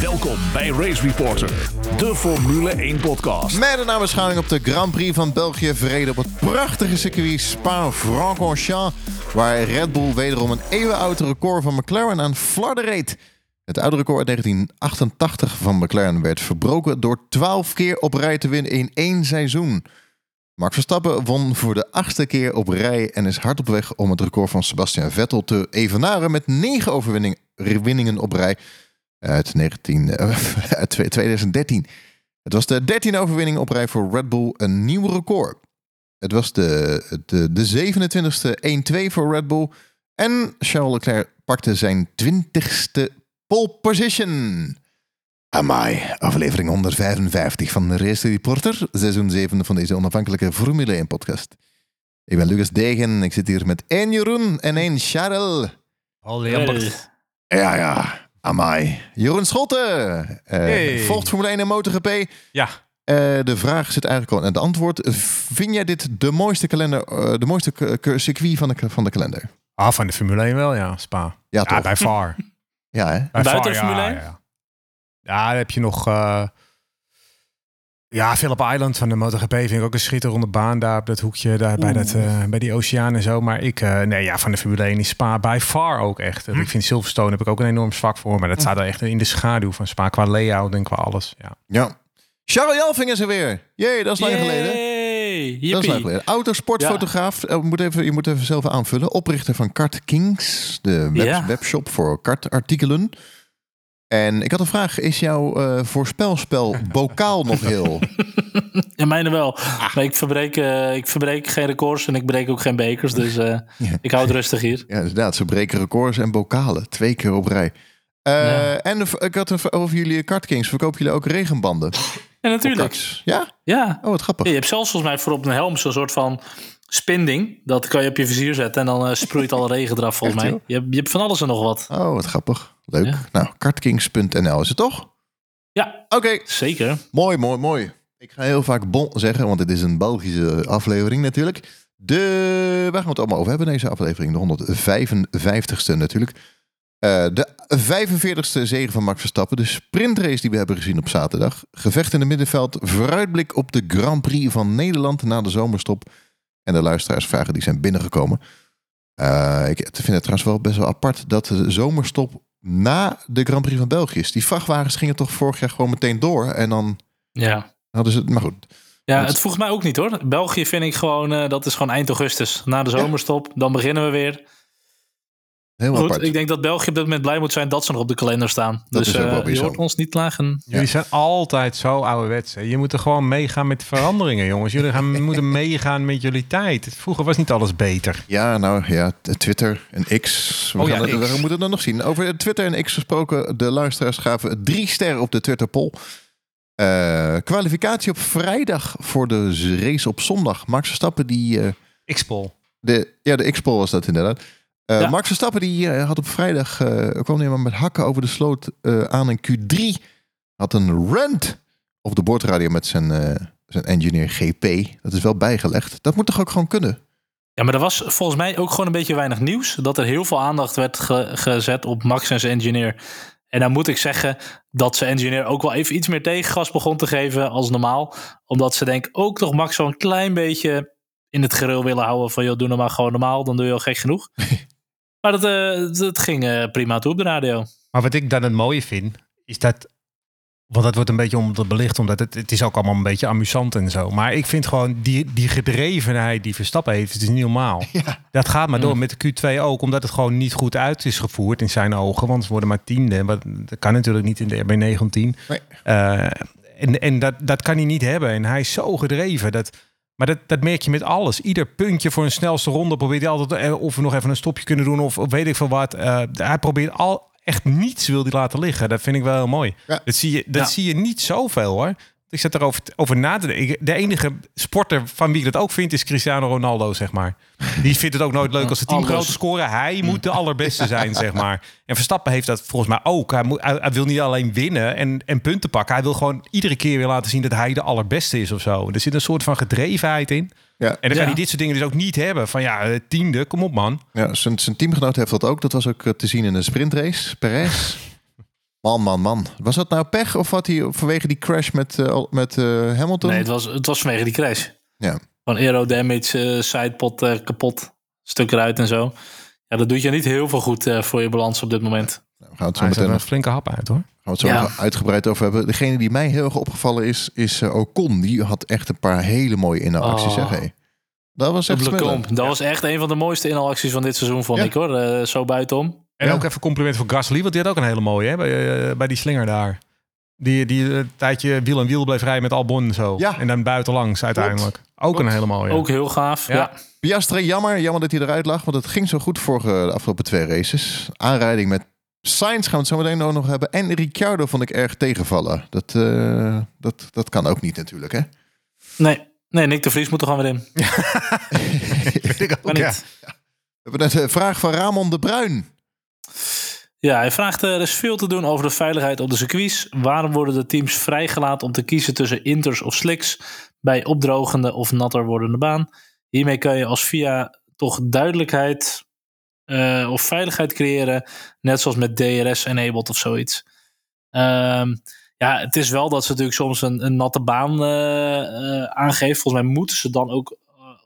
Welkom bij Race Reporter, de Formule 1 podcast. Met een nabeschouwing op de Grand Prix van België verreden op het prachtige circuit Spa-Francorchamps, waar Red Bull wederom een eeuwenoud record van McLaren aan flarden reed. Het oude record uit 1988 van McLaren werd verbroken door 12 keer op rij te winnen in één seizoen. Max Verstappen won voor de achtste keer op rij en is hard op weg om het record van Sebastian Vettel te evenaren met negen overwinningen op rij uit, 19, eh, uit 2013. Het was de dertiende overwinning op rij voor Red Bull, een nieuw record. Het was de, de, de 27e 1-2 voor Red Bull en Charles Leclerc pakte zijn 20ste pole position. Amai, aflevering 155 van de Race Reporter, seizoen 7 van deze onafhankelijke Formule 1 podcast. Ik ben Lucas Degen, ik zit hier met één Jeroen en één Charles. Al Lambert. Ja, ja, amai. Jeroen Schotten, eh, Hey. volgt Formule 1 en MotoGP. Ja. Eh, de vraag zit eigenlijk al in het antwoord. Vind jij dit de mooiste kalender, eh, de mooiste circuit van de, van de kalender? Ah, van de Formule 1 wel, ja. Spa. Ja, Ja, toch? bij far. Ja, hè? Bij Buiten far, Formule 1? Ja, ja. Ja, dan heb je nog... ja, Phillip Island van de MotoGP vind ik ook een schitterende baan daar op dat hoekje, daar bij, dat, eh, bij die oceaan en zo. Maar ik, eh, nee, ja, van de Formule 1 is Spa bij far ook echt. Hm. Ik vind Silverstone heb ik ook een enorm zwak voor, maar dat staat er echt in de schaduw van Spa qua layout en qua alles. Ja. Ja. Charles Jelving is er weer. Jee, dat is lang geleden. Yay, Dat is yippie. lang geleden. Autosportfotograaf. Eh, moet even, je moet even zelf aanvullen. Oprichter van Kart Kings. De web- Ja. webshop voor kartartikelen. En ik had een vraag. Is jouw eh, voorspelspel bokaal nog heel? Ja, mijne wel. Maar ik verbreek, eh, ik verbreek geen records en ik breek ook geen bekers. Dus eh, Ja. ik hou het rustig hier. Ja, inderdaad. Ze breken records en bokalen. Twee keer op rij. Ja. En de- ik had het over jullie Kart Kings. Verkopen jullie ook regenbanden? En Op natuurlijk. Ja? Ja. Oh, wat grappig. Je hebt zelfs volgens mij voorop een helm zo'n soort van spinding. Dat kan je op je vizier zetten en dan sproeit alle regen eraf volgens mij. Je hebt, je hebt van alles en nog wat. Oh, wat grappig. Leuk. Ja. Nou, kartkings.nl is het toch? Ja, Oké. zeker. Mooi, mooi, mooi. Ik ga heel vaak bon zeggen, want het is een Belgische aflevering natuurlijk. De, waar gaan we het allemaal over hebben in deze aflevering? De 155ste natuurlijk. Eh, de 45ste zegen van Max Verstappen. De sprintrace die we hebben gezien op zaterdag. Gevecht in het middenveld. Vooruitblik op de Grand Prix van Nederland na de zomerstop. En de luisteraarsvragen die zijn binnengekomen. Eh, ik vind het trouwens wel best wel apart dat de zomerstop na de Grand Prix van België is. Die vrachtwagens gingen toch vorig jaar gewoon meteen door. En dan Ja. hadden ze het, maar goed. Ja, Dat- het voegt mij ook niet hoor. België vind ik gewoon, eh, dat is gewoon eind augustus. Na de zomerstop, dan beginnen we weer. Heel Goed, apart. ik denk dat België op dit moment blij moet zijn dat ze nog op de kalender staan. Dat dus is ook wel eh, je hoort ons niet klagen. Jullie zijn altijd zo ouderwets. hè. Je moet er gewoon meegaan met de veranderingen, jongens. Jullie gaan, moeten meegaan met jullie tijd. Vroeger was niet alles beter. Ja, nou ja, Twitter en X. We, Oh ja, gaan het- X. we moeten het nog zien. Over Twitter en X gesproken. De luisteraars gaven drie sterren op de Twitter poll. Eh, kwalificatie op vrijdag voor de race op zondag. Max Verstappen die... eh, X-Pol. de, ja, de X-poll was dat inderdaad. Eh, Ja. Max Verstappen die eh, had op vrijdag... eh kwam hij maar met hakken over de sloot aan in Q3. Had een rant op de boordradio met zijn, zijn engineer GP. Dat is wel bijgelegd. Dat moet toch ook gewoon kunnen? Ja, maar er was volgens mij ook gewoon een beetje weinig nieuws. Dat er heel veel aandacht werd ge- gezet op Max en zijn engineer. En dan moet ik zeggen dat zijn engineer ook wel even iets meer tegengas begon te geven als normaal. Omdat ze denk ook nog Max zo'n klein beetje in het gereel willen houden. Van joh, doe nou maar gewoon normaal, dan doe je al gek genoeg. maar dat, eh, dat ging eh, prima toe op de radio. Maar wat ik dan het mooie vind, is dat... Want dat wordt een beetje om te belicht, omdat het, het is ook allemaal een beetje amusant en zo. Maar ik vind gewoon die, die gedrevenheid die Verstappen heeft, het is niet normaal. Dat gaat maar door Mm. met de Q2 ook, omdat het gewoon niet goed uit is gevoerd in zijn ogen. Want ze worden maar tiende. Wat, dat kan natuurlijk niet in de RB19. Nee. Eh, en en dat, dat kan hij niet hebben. En hij is zo gedreven. Dat, maar dat, dat merk je met alles. Ieder puntje voor een snelste ronde probeert hij altijd... eh, of we nog even een stopje kunnen doen of, of weet ik veel wat. Eh, hij probeert al echt niets wil hij laten liggen. Dat vind ik wel heel mooi. Ja. Dat, zie je, dat Ja. zie je niet zoveel hoor. Ik zat erover over na te denken. De enige sporter van wie ik dat ook vind is Cristiano Ronaldo, zeg maar. Die vindt het ook nooit leuk als de teamgenoten Alles. scoren. Hij moet de allerbeste zijn, zeg maar. En Verstappen heeft dat volgens mij ook. Hij, moet, hij, hij wil niet alleen winnen en, en punten pakken. Hij wil gewoon iedere keer weer laten zien dat hij de allerbeste is of zo. Er zit een soort van gedrevenheid in. Ja. En dan Ja. kan hij dit soort dingen dus ook niet hebben. Van ja, eh, tiende, kom op man. Ja, zijn, zijn teamgenoot heeft dat ook. Dat was ook eh, te zien in de sprintrace. Perez. Man, man, man. Was dat nou pech of had hij vanwege die crash met, eh, met eh, Hamilton? Nee, het was, het was vanwege die crash. Ja. Van aerodamage, eh sidepot eh, kapot, stuk eruit en zo. Ja, dat doet je niet heel veel goed eh, voor je balans op dit moment. Nou, we gaan het zo Hij meteen een flinke hap uit hoor. gaan we het zo Ja. uitgebreid over hebben. Degene die mij heel erg opgevallen is, is Ocon. Die had echt een paar hele mooie inhaalacties, Oh. Dat was echt. Dat was echt een van de mooiste inhaalacties van dit seizoen, vond Ja. ik hoor. Eh, zo buitenom. En Ja. ook even compliment voor Gasly, want die had ook een hele mooie hè, bij, eh, bij die slinger daar. Die, die eh, een tijdje wiel en wiel bleef rijden met Albon en zo. Ja. En dan buitenlangs uiteindelijk. Ook een hele mooie. Ook heel gaaf. Ja. Ja. Piastri, jammer. Jammer dat hij eruit lag, want het ging zo goed voor eh, de afgelopen twee races. Aanrijding met Sainz gaan we het zo meteen ook nog hebben. En Ricciardo vond ik erg tegenvallen. Dat, eh, dat, dat kan ook niet natuurlijk, hè? Nee. nee, Nick de Vries moet er gewoon weer in. Ik ook, ja. niet. We hebben net een vraag van Ramon de Bruin. Ja, hij vraagt eh, er is veel te doen over de veiligheid op de circuits. Waarom worden de teams vrijgelaten om te kiezen tussen inters of slicks bij opdrogende of natter wordende baan? Hiermee kan je als VIA toch duidelijkheid eh, of veiligheid creëren, net zoals met DRS enabled of zoiets. Ehm, ja, het is wel dat ze natuurlijk soms een, een natte baan eh, eh, aangeven. Volgens mij moeten ze dan ook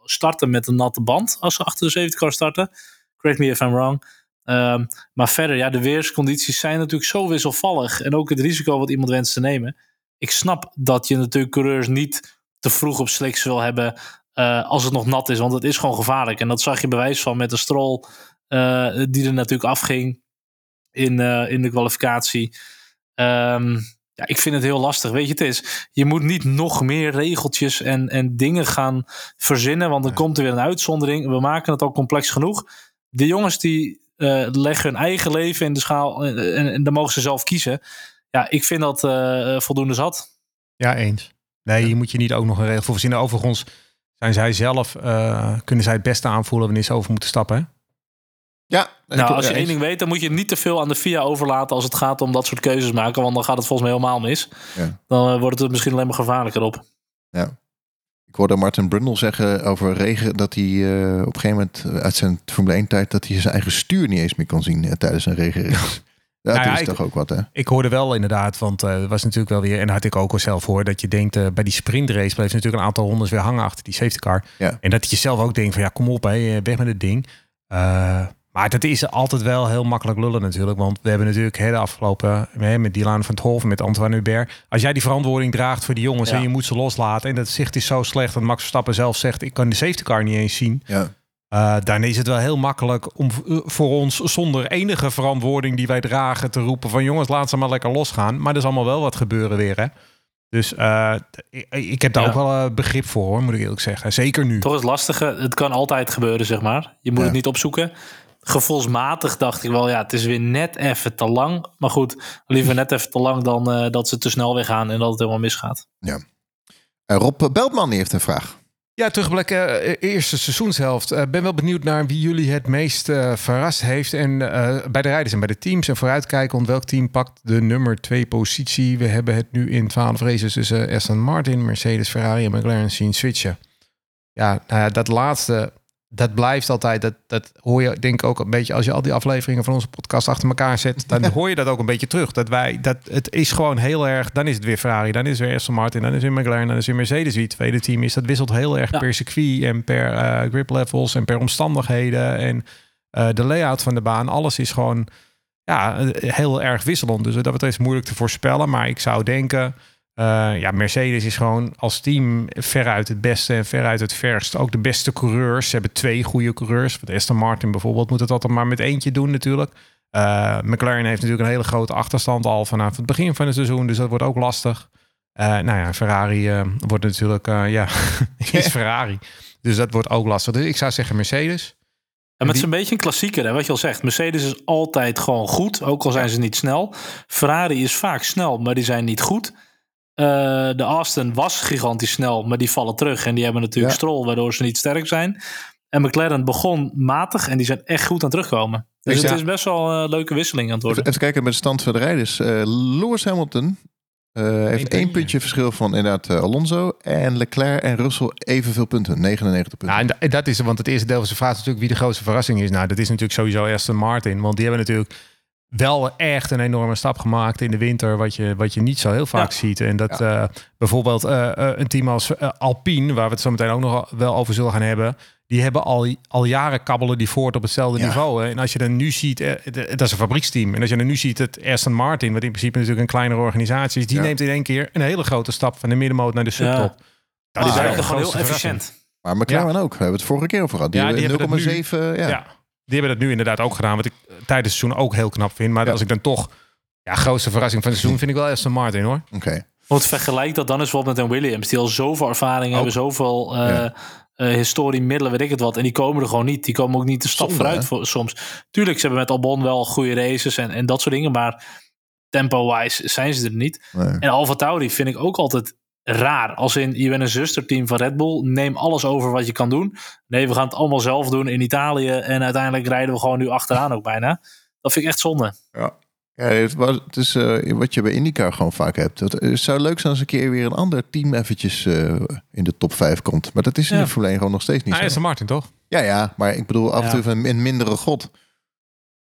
starten met een natte band als ze achter de safety car starten. Correct me if I'm wrong. Ehm, maar verder, ja, de weerscondities zijn natuurlijk zo wisselvallig. En ook het risico wat iemand wenst te nemen. Ik snap dat je natuurlijk coureurs niet te vroeg op slicks wil hebben eh, als het nog nat is. Want het is gewoon gevaarlijk. En dat zag je bewijs van met de strol eh, die er natuurlijk afging in, eh, in de kwalificatie. Ehm, ja, ik vind het heel lastig. Weet je, het is, je moet niet nog meer regeltjes en, en dingen gaan verzinnen. Want dan komt er weer een uitzondering. We maken het al complex genoeg. De jongens die eh, leggen hun eigen leven in de schaal eh, en, en dan mogen ze zelf kiezen. Ja, ik vind dat eh, voldoende zat. Ja, eens. Nee, hier moet je niet ook nog een regel voor verzinnen. Overigens zijn zij zelf, eh, kunnen zij het beste aanvoelen wanneer ze over moeten stappen. Hè? Ja, Nou, als je ja, één ding weet, dan moet je niet te veel aan de FIA overlaten als het gaat om dat soort keuzes maken. Want dan gaat het volgens mij helemaal mis. Ja. Dan wordt het misschien alleen maar gevaarlijker op. Ik hoorde Martin Brundle zeggen over regen dat hij eh, op een gegeven moment eh, uit zijn Formule 1 tijd dat hij zijn eigen stuur niet eens meer kon zien eh, tijdens een regenrace. Dat Nou ja, is ik- toch ook wat, hè? Ik hoorde wel inderdaad, want het was natuurlijk wel weer, en had ik ook al zelf hoor, dat je denkt bij die sprintrace bleef natuurlijk een aantal rondes weer hangen achter die safety car. Ja. En dat je zelf ook denkt van ja, kom op, hè, weg met het ding. Eh, maar dat is altijd wel heel makkelijk lullen natuurlijk, want we hebben natuurlijk hè, de afgelopen, hè, met Dylan van het Hof, met Antoine Hubert, als jij die verantwoording draagt voor die jongens Ja. en je moet ze loslaten en dat zicht is zo slecht dat Max Verstappen zelf zegt, ik kan de safety car niet eens zien. Ja. Eh, dan is het wel heel makkelijk om eh, voor ons zonder enige verantwoording die wij dragen te roepen van jongens, laat ze maar lekker losgaan. Maar er is allemaal wel wat gebeuren weer, hè? Dus eh, ik, ik heb daar Ja. ook wel begrip voor, hoor, moet ik eerlijk zeggen. Zeker nu. Toch is het lastige. Het kan altijd gebeuren, zeg maar. Je moet Ja. het niet opzoeken. Gevoelsmatig dacht ik wel, ja, het is weer net even te lang. Maar goed, liever net even te lang dan eh, dat ze te snel weggaan en dat het helemaal misgaat. Eh, Rob Beltman heeft een vraag. Ja, terugblik eh, eerste seizoenshelft. Eh, ben wel benieuwd naar wie jullie het meest eh, verrast heeft. En eh, bij de rijders en bij de teams. En vooruitkijken, want welk team pakt de nummer twee positie? We hebben het nu in 12 races tussen Aston Martin, Mercedes, Ferrari en McLaren zien switchen. Ja, nou ja, dat laatste, dat blijft altijd. Dat, dat hoor je denk ik ook een beetje als je al die afleveringen van onze podcast achter elkaar zet. Dan hoor je dat ook een beetje terug. Dat wij, dat het is gewoon heel erg. Dan is het weer Ferrari, dan is het weer Aston Martin, dan is het weer McLaren, dan is het weer Mercedes wie het tweede team is. Dat wisselt heel erg Ja. per circuit en per eh, grip levels en per omstandigheden en eh, de layout van de baan. Alles is gewoon ja, eh, heel erg wisselend. Dus dat betreft moeilijk te voorspellen. Maar ik zou denken, eh, ja, Mercedes is gewoon als team veruit het beste en veruit het verst. Ook de beste coureurs. Ze hebben twee goede coureurs. Want Aston Martin bijvoorbeeld moet het altijd maar met eentje doen natuurlijk. Eh, McLaren heeft natuurlijk een hele grote achterstand al vanaf het begin van het seizoen. Dus dat wordt ook lastig. Eh, nou ja, Ferrari wordt natuurlijk, ja, is Ferrari. Dus dat wordt ook lastig. Dus ik zou zeggen Mercedes. En met Die- een beetje een klassieker, hè, wat je al zegt. Mercedes is altijd gewoon goed, ook al zijn ze niet snel. Ferrari is vaak snel, maar die zijn niet goed. Eh, de Aston was gigantisch snel, maar die vallen terug. En die hebben natuurlijk Ja. strol, waardoor ze niet sterk zijn. En McLaren begon matig en die zijn echt goed aan terugkomen. Dus Ja. het is best wel een leuke wisseling aan het Even, worden. even kijken met de stand van de rijders. Eh, Lewis Hamilton eh, heeft één puntje verschil van inderdaad eh, Alonso. En Leclerc en Russell evenveel punten. 99 punten. Nou, en da- en dat is, want het eerste deel van zijn vraag is natuurlijk wie de grootste verrassing is. Nou, dat is natuurlijk sowieso Aston Martin. Want die hebben natuurlijk wel echt een enorme stap gemaakt in de winter, wat je, wat je niet zo heel vaak Ja. ziet. En dat eh, bijvoorbeeld eh, eh, een team als Alpine, waar we het zo meteen ook nog wel over zullen gaan hebben, die hebben al, al jaren kabbelen die voort op hetzelfde Ja. niveau. hè. En als je dan nu ziet, dat is een fabrieksteam. En als je dan nu ziet het Aston Martin, wat in principe natuurlijk een kleinere organisatie is, die Ja. neemt in één keer een hele grote stap van de middenmoot naar de subtop. Ja. Dat Die Ah, is eigenlijk gewoon heel efficiënt. Maar McLaren ook. We hebben het vorige keer over gehad. Die Ja, die hebben hebben dat nu- 0,7. Ja. Die hebben dat nu inderdaad ook gedaan, wat ik tijdens het seizoen ook heel knap vind. Maar Ja. als ik dan toch, ja, grootste verrassing van het seizoen vind ik wel Aston Martin hoor. Oké. Want vergelijk dat dan eens bijvoorbeeld met een Williams. Die al zoveel ervaring Ook. hebben, zoveel eh Ja. eh, historie, middelen, weet ik het wat. En die komen er gewoon niet. Die komen ook niet de stap Zonde, vooruit voor, soms. Tuurlijk, ze hebben met Albon wel goede races en, en dat soort dingen. Maar tempo-wise zijn ze er niet. Nee. En Alfa Tauri vind ik ook altijd raar. Als in, je bent een zusterteam van Red Bull. Neem alles over wat je kan doen. Nee, we gaan het allemaal zelf doen in Italië. En uiteindelijk rijden we gewoon nu achteraan ook bijna. Dat vind ik echt zonde. Ja, het, was, het is eh, wat je bij IndyCar gewoon vaak hebt. Het, het zou leuk zijn als een keer weer een ander team eventjes eh, in de top 5 komt. Maar dat is in Ja. de Formule 1 gewoon nog steeds niet Ah, zo. Aston Martin toch? Ja, ja, maar ik bedoel af en Ja. toe van een mindere god.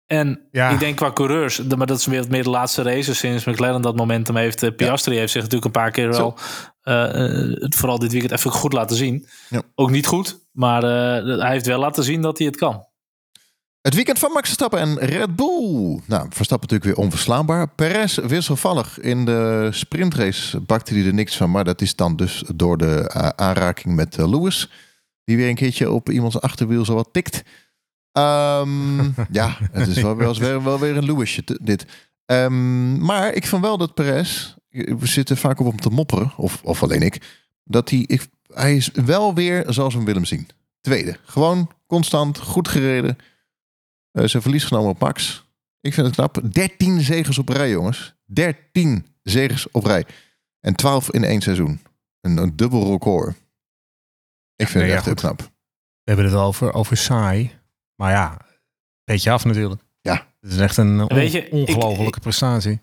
En Ja. ik denk qua coureurs, maar dat is weer, meer de laatste races sinds McLaren dat momentum heeft. eh, Piastri heeft zich natuurlijk een paar keer wel, eh, eh, vooral dit weekend even goed laten zien. Ja. Ook niet goed, maar hij heeft wel laten zien dat hij het kan. Het weekend van Max Verstappen en Red Bull. Nou, Verstappen natuurlijk weer onverslaanbaar. Perez wisselvallig. In de sprintrace bakte hij er niks van. Maar dat is dan dus door de aanraking met Lewis. Die weer een keertje op iemands achterwiel zo wat tikt. Ehm, ja, het is wel, wel, weer, wel weer een Lewisje dit. Ehm, maar ik vond wel dat Perez... We zitten vaak op hem te mopperen. Of, of alleen ik. Dat hij... Ik, hij is wel weer zoals we hem willen zien. Tweede. Gewoon constant, goed gereden. Eh, zijn verlies genomen op Max. Ik vind het knap. 13 zegers op rij, jongens. 13 zegers op rij. En 12 in één seizoen. Een, een dubbel record. Ik vind nee, het ja, echt heel knap. We hebben het over, over saai. Maar ja, beetje af natuurlijk. Ja. Het is echt een on- ongelofelijke prestatie.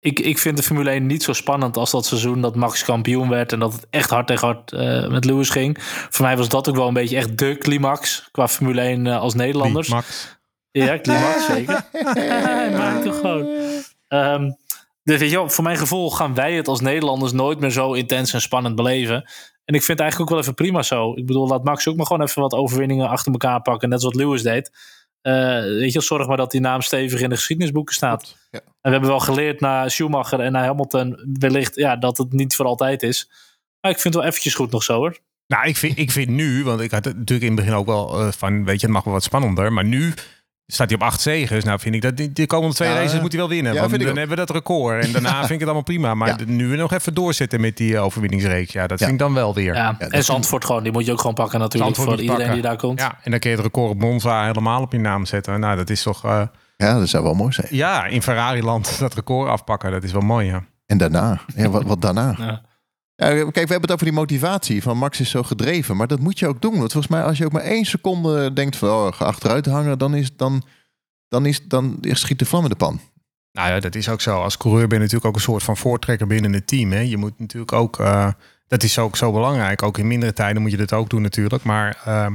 Ik, ik vind de Formule 1 niet zo spannend als dat seizoen dat Max kampioen werd en dat het echt hard tegen hard eh, met Lewis ging. Voor mij was dat ook wel een beetje echt de climax qua Formule 1 eh, als Nederlanders. Wie, Max. Ja, climax zeker. Hij maakt het gewoon. Ehm, dus weet je wel, voor mijn gevoel gaan wij het als Nederlanders nooit meer zo intens en spannend beleven. En ik vind het eigenlijk ook wel even prima zo. Ik bedoel, laat Max ook maar gewoon even wat overwinningen achter elkaar pakken. Net zoals Lewis deed. Eh, weet je, zorg maar dat die naam stevig in de geschiedenisboeken staat. Ja. En we hebben wel geleerd na Schumacher en na Hamilton wellicht ja, dat het niet voor altijd is. Maar ik vind het wel eventjes goed nog zo hoor. Nou, ik vind, ik vind nu, want ik had het natuurlijk in het begin ook wel eh, van, weet je, het mag wel wat spannender. Maar nu staat hij op acht zegers. Nou, vind ik dat die, de komende twee Ja, races moet hij wel winnen. ja, want vind dan ook. hebben we dat record. En daarna vind ik het allemaal prima. Maar Ja. nu we nog even doorzetten met die eh, overwinningsreeks. Ja, dat Ja. vind ik dan wel weer. En Zandvoort gewoon, die moet je ook gewoon pakken natuurlijk Zandvoort voor iedereen pakken. die daar komt. Ja, en dan kun je het record op Monza helemaal op je naam zetten. Nou, dat is toch... eh, Ja, dat zou wel mooi zijn. ja, in Ferrari-land dat record afpakken. Dat is wel mooi, ja. En daarna. Ja, wat, wat daarna? Kijk, we hebben het over die motivatie van Max is zo gedreven. Maar dat moet je ook doen. Want volgens mij, als je ook maar één seconde denkt van oh, achteruit hangen, dan, is, dan, dan, is, dan schiet de vlam in de pan. Nou ja, dat is ook zo. Als coureur ben je natuurlijk ook een soort van voortrekker binnen het team. Hè. Je moet natuurlijk ook, eh, dat is ook zo belangrijk. Ook in mindere tijden moet je dat ook doen natuurlijk. Maar eh,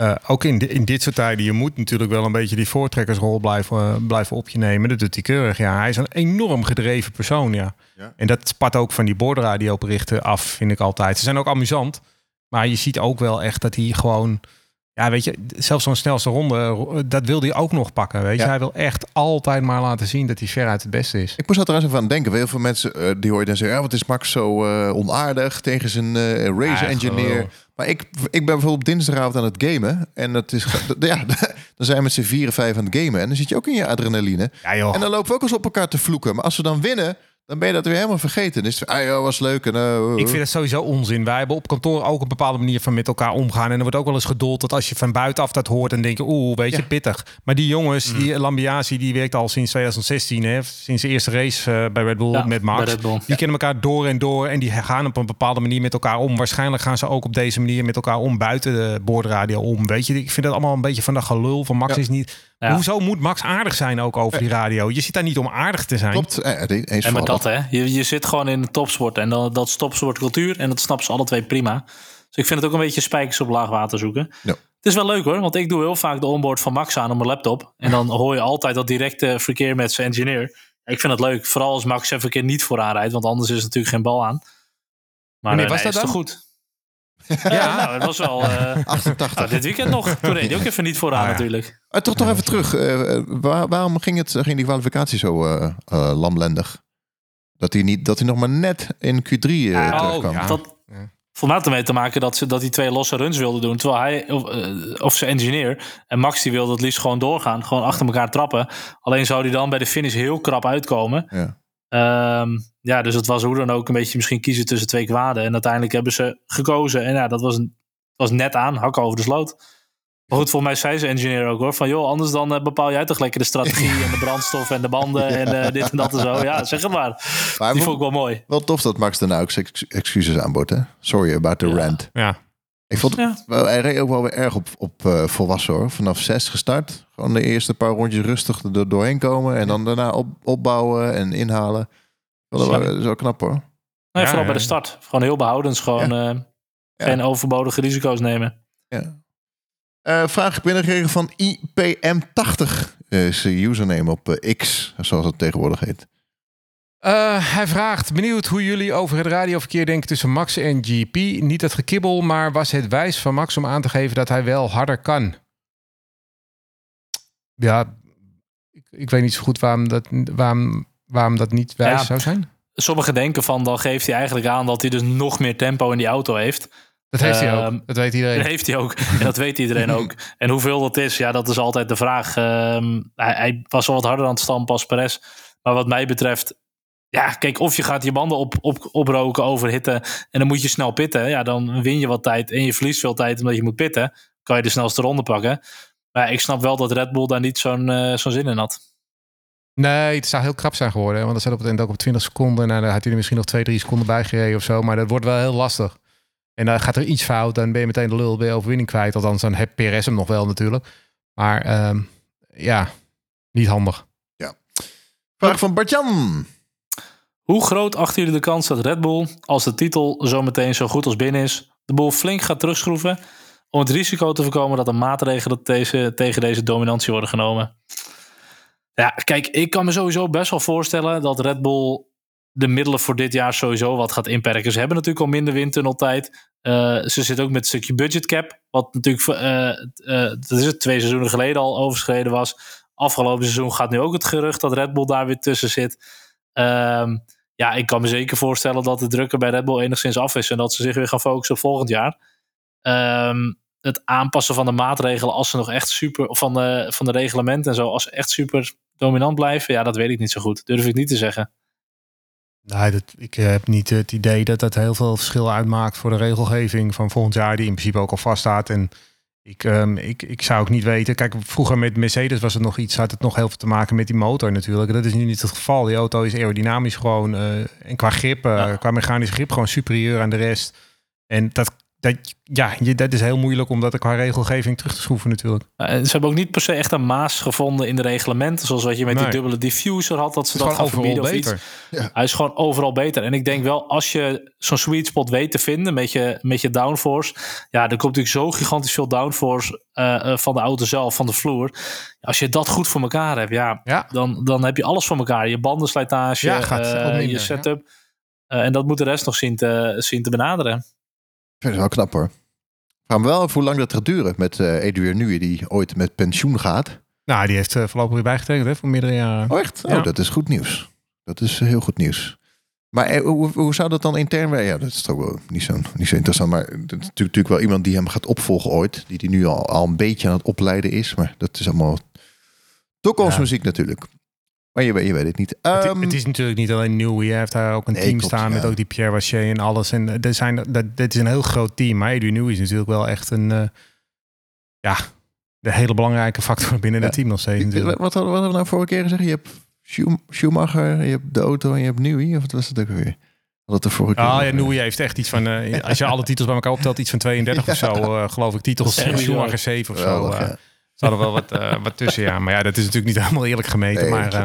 eh, ook in, in dit soort tijden, je moet natuurlijk wel een beetje die voortrekkersrol blijven, blijven op je nemen. Dat doet hij keurig. Ja, hij is een enorm gedreven persoon, ja. Ja. En dat spat ook van die bordradioberichten af, vind ik altijd. Ze zijn ook amusant. Maar je ziet ook wel echt dat hij gewoon... Ja, weet je, zelfs zo'n snelste ronde, dat wil hij ook nog pakken. Weet je, Ja. hij wil echt altijd maar laten zien dat hij veruit het beste is. Ik moest er trouwens even aan denken. Heel veel mensen eh, die hoor je dan zeggen, ja, wat is Max zo eh, onaardig tegen zijn eh race engineer. Maar ik, ik ben bijvoorbeeld dinsdagavond aan het gamen. En dat is, ja, dan zijn we met z'n vier en vijf aan het gamen. En dan zit je ook in je adrenaline. Ja, joh. En dan lopen we ook eens op elkaar te vloeken. Maar als we dan winnen, dan ben je dat weer helemaal vergeten. Dan is het, ah ja, was leuk. En, eh, Ik vind het sowieso onzin. Wij hebben op kantoor ook een bepaalde manier van met elkaar omgaan. En er wordt ook wel eens gedold dat als je van buitenaf dat hoort... en denk je, oeh, weet je, Ja. pittig. Maar die jongens, die Lambiasi, die werkt al sinds 2016. Hè, sinds de eerste race eh, bij Red Bull Ja, met Max. Bull. Die kennen elkaar door en door. En die gaan op een bepaalde manier met elkaar om. Waarschijnlijk gaan ze ook op deze manier met elkaar om. Buiten de boordradio om. Weet je, ik vind dat allemaal een beetje van dat gelul van Max Ja. is niet... Ja. Hoezo moet Max aardig zijn ook over die radio? Je zit daar niet om aardig te zijn. Klopt. Eh, eens En met dat, hè. Je, je zit gewoon in de topsport. En dan, dat is topsportcultuur. En dat snappen ze alle twee prima. Dus ik vind het ook een beetje spijkers op laag water zoeken. Ja. Het is wel leuk hoor, want ik doe heel vaak de onboard van Max aan op mijn laptop. En dan hoor je altijd dat directe verkeer met zijn engineer. Ik vind het leuk, vooral als Max even een keer niet vooraan rijdt, want anders is er natuurlijk geen bal aan. Maar eh, was nee, dat is toch dan? goed? Ja, nou, het was wel... eh, 88. nou, dit weekend nog. Toen reed hij ook even niet vooraan Ah, ja. natuurlijk. Eh, toch nog even terug. eh, eh, waar- waarom ging, het, ging die kwalificatie zo eh, eh, lamlendig? Dat hij, niet, dat hij nog maar net in Q3 eh Ja, terugkwam. ja. Dat voor mij had ermee te maken dat, ze, dat hij twee losse runs wilde doen. Terwijl hij, of, eh, of zijn engineer, en Max die wilde het liefst gewoon doorgaan. Gewoon achter elkaar trappen. Alleen zou hij dan bij de finish heel krap uitkomen. Ja. Ehm, ja, dus het was hoe dan ook een beetje misschien kiezen tussen twee kwaden. En uiteindelijk hebben ze gekozen. En ja, dat was, een, was net aan, hakken over de sloot. Maar goed, volgens mij zei zijn engineer ook hoor. Van joh, anders dan eh, bepaal jij toch lekker de strategie en de brandstof en de banden en eh, dit en dat en zo. Ja, zeg het maar. Maar Die vond ik wel mooi. wel tof dat Max daarna ook ex- excuses aanbood. Hè? Sorry about the Ja. rant. Ja. Ik vond Ja. wel, hij reed ook wel weer erg op, op eh, volwassen hoor. Vanaf zes gestart. Gewoon de eerste paar rondjes rustig er doorheen komen. En dan daarna op, opbouwen en inhalen. Dat is wel knap hoor. Nee, Ja, vooral ja. bij de start. Gewoon heel behoudend. Gewoon eh, geen overbodige risico's nemen. Ja. Eh, vraag binnengekregen van IPM80. eh, Is de username op eh, X, zoals het tegenwoordig heet. Eh, hij vraagt, benieuwd hoe jullie over het radioverkeer denken tussen Max en GP. Niet het gekibbel, maar was het wijs van Max om aan te geven dat hij wel harder kan? Ja, ik, ik weet niet zo goed waarom dat, waarom, waarom dat niet wijs Ja. zou zijn. Sommigen denken van, dan geeft hij eigenlijk aan dat hij dus nog meer tempo in die auto heeft. Dat heeft hij ook, Ehm, dat weet iedereen. Dat heeft hij ook. En dat weet iedereen ook. En hoeveel dat is, ja, dat is altijd de vraag. Ehm, hij, hij was wel wat harder aan het stampen als Perez. Maar wat mij betreft, ja, kijk, of je gaat je banden op, op, oproken, overhitten. En dan moet je snel pitten. Ja, dan win je wat tijd en je verliest veel tijd omdat je moet pitten. Kan je de snelste ronde pakken. Maar ik snap wel dat Red Bull daar niet zo'n eh, zo'n zin in had. Nee, het zou heel krap zijn geworden. Want dan zat op het eind ook op 20 seconden. Nou, dan had hij er misschien nog 2, 3 seconden bij gereden of zo. Maar dat wordt wel heel lastig. En dan gaat er iets fout, dan ben je meteen de lul, ben je overwinning kwijt. Althans, dan heb PRS hem nog wel natuurlijk. Maar ehm, ja, niet handig. Vraag van Bartjan. Hoe groot achten jullie de kans dat Red Bull, als de titel zometeen zo goed als binnen is, de boel flink gaat terugschroeven om het risico te voorkomen dat er maatregelen deze, tegen deze dominantie worden genomen? Ja, kijk, ik kan me sowieso best wel voorstellen dat Red Bull de middelen voor dit jaar sowieso wat gaat inperken. Ze hebben natuurlijk al minder windtunneltijd. Eh ze zitten ook met een stukje budgetcap, wat natuurlijk eh, eh, dat is het twee seizoenen geleden al overschreden was. Afgelopen seizoen gaat nu ook het gerucht dat Red Bull daar weer tussen zit. Ehm, ja, ik kan me zeker voorstellen dat de druk er bij Red Bull enigszins af is en dat ze zich weer gaan focussen op volgend jaar. Ehm, het aanpassen van de maatregelen als ze nog echt super, of van de, van de reglementen en zo, als ze echt super dominant blijven, ja, dat weet ik niet zo goed. Durf ik niet te zeggen. Nee, dat, ik eh, heb niet het idee dat dat heel veel verschil uitmaakt voor de regelgeving van volgend jaar, die in principe ook al vaststaat. En ik, ehm, ik, ik zou ook niet weten. Kijk, vroeger met Mercedes was het nog iets, had het nog heel veel te maken met die motor natuurlijk. Dat is nu niet het geval. Die auto is aerodynamisch gewoon eh, en qua grip, eh, Ja. qua mechanische grip, gewoon superieur aan de rest. En dat, dat, ja, je, dat is heel moeilijk om dat qua regelgeving terug te schroeven natuurlijk. Uh, ze hebben ook niet per se echt een maas gevonden in de reglementen, zoals wat je met Nee. die dubbele diffuser had, dat ze dat gaan verbieden of iets. Hij is gewoon overal beter. En ik denk wel, als je zo'n sweet spot weet te vinden met je, met je downforce. Ja, er komt natuurlijk zo gigantisch veel downforce eh, eh, van de auto zelf, van de vloer. Als je dat goed voor elkaar hebt, ja, Ja, dan, dan heb je alles voor elkaar. Je bandenslijtage, Ja, gaat minder, je ja. setup. Eh, en dat moet de rest nog zien te, zien te benaderen. Vind het wel knap hoor. Ik vraag me wel af hoe lang dat gaat duren met eh Adrian Newey die ooit met pensioen gaat. nou, die heeft eh, voorlopig weer bijgetekend hè, voor meerdere jaren. Oh echt? Oh, Ja. dat is goed nieuws. Dat is heel goed nieuws. Maar eh, hoe, hoe zou dat dan intern werken? Ja, dat is toch wel niet zo, niet zo interessant. Maar het is natuurlijk, natuurlijk wel iemand die hem gaat opvolgen ooit. Die die nu al, al een beetje aan het opleiden is. Maar dat is allemaal toekomstmuziek natuurlijk. Maar je, weet- je weet het niet. Het, Ehm, het is natuurlijk niet alleen Nieuw. Je heeft daar ook een Nee, team klopt, staan met ja. ook die Pierre Waché en alles. En eh, er zijn, dat, dit is een heel groot team. Maar Adrian Nieuw is natuurlijk wel echt een... eh, ja, de hele belangrijke factor binnen Ja. het team nog steeds wat, natuurlijk. wat hadden we nou vorige keer gezegd? Je hebt Schum- Schumacher, je hebt de auto en je hebt Newey. Of wat was het ook alweer? Had het de vorige keer Ah over. ja, Nieuw heeft echt iets van... eh, als je alle titels bij elkaar optelt, iets van 32 of zo, geloof ik. Titels Dat Schumacher bizar. 7 of zo. Geweldig, eh. Ze hadden wel wat, eh, wat tussen, ja. Maar ja, dat is natuurlijk niet helemaal eerlijk gemeten. Nee, maar eh.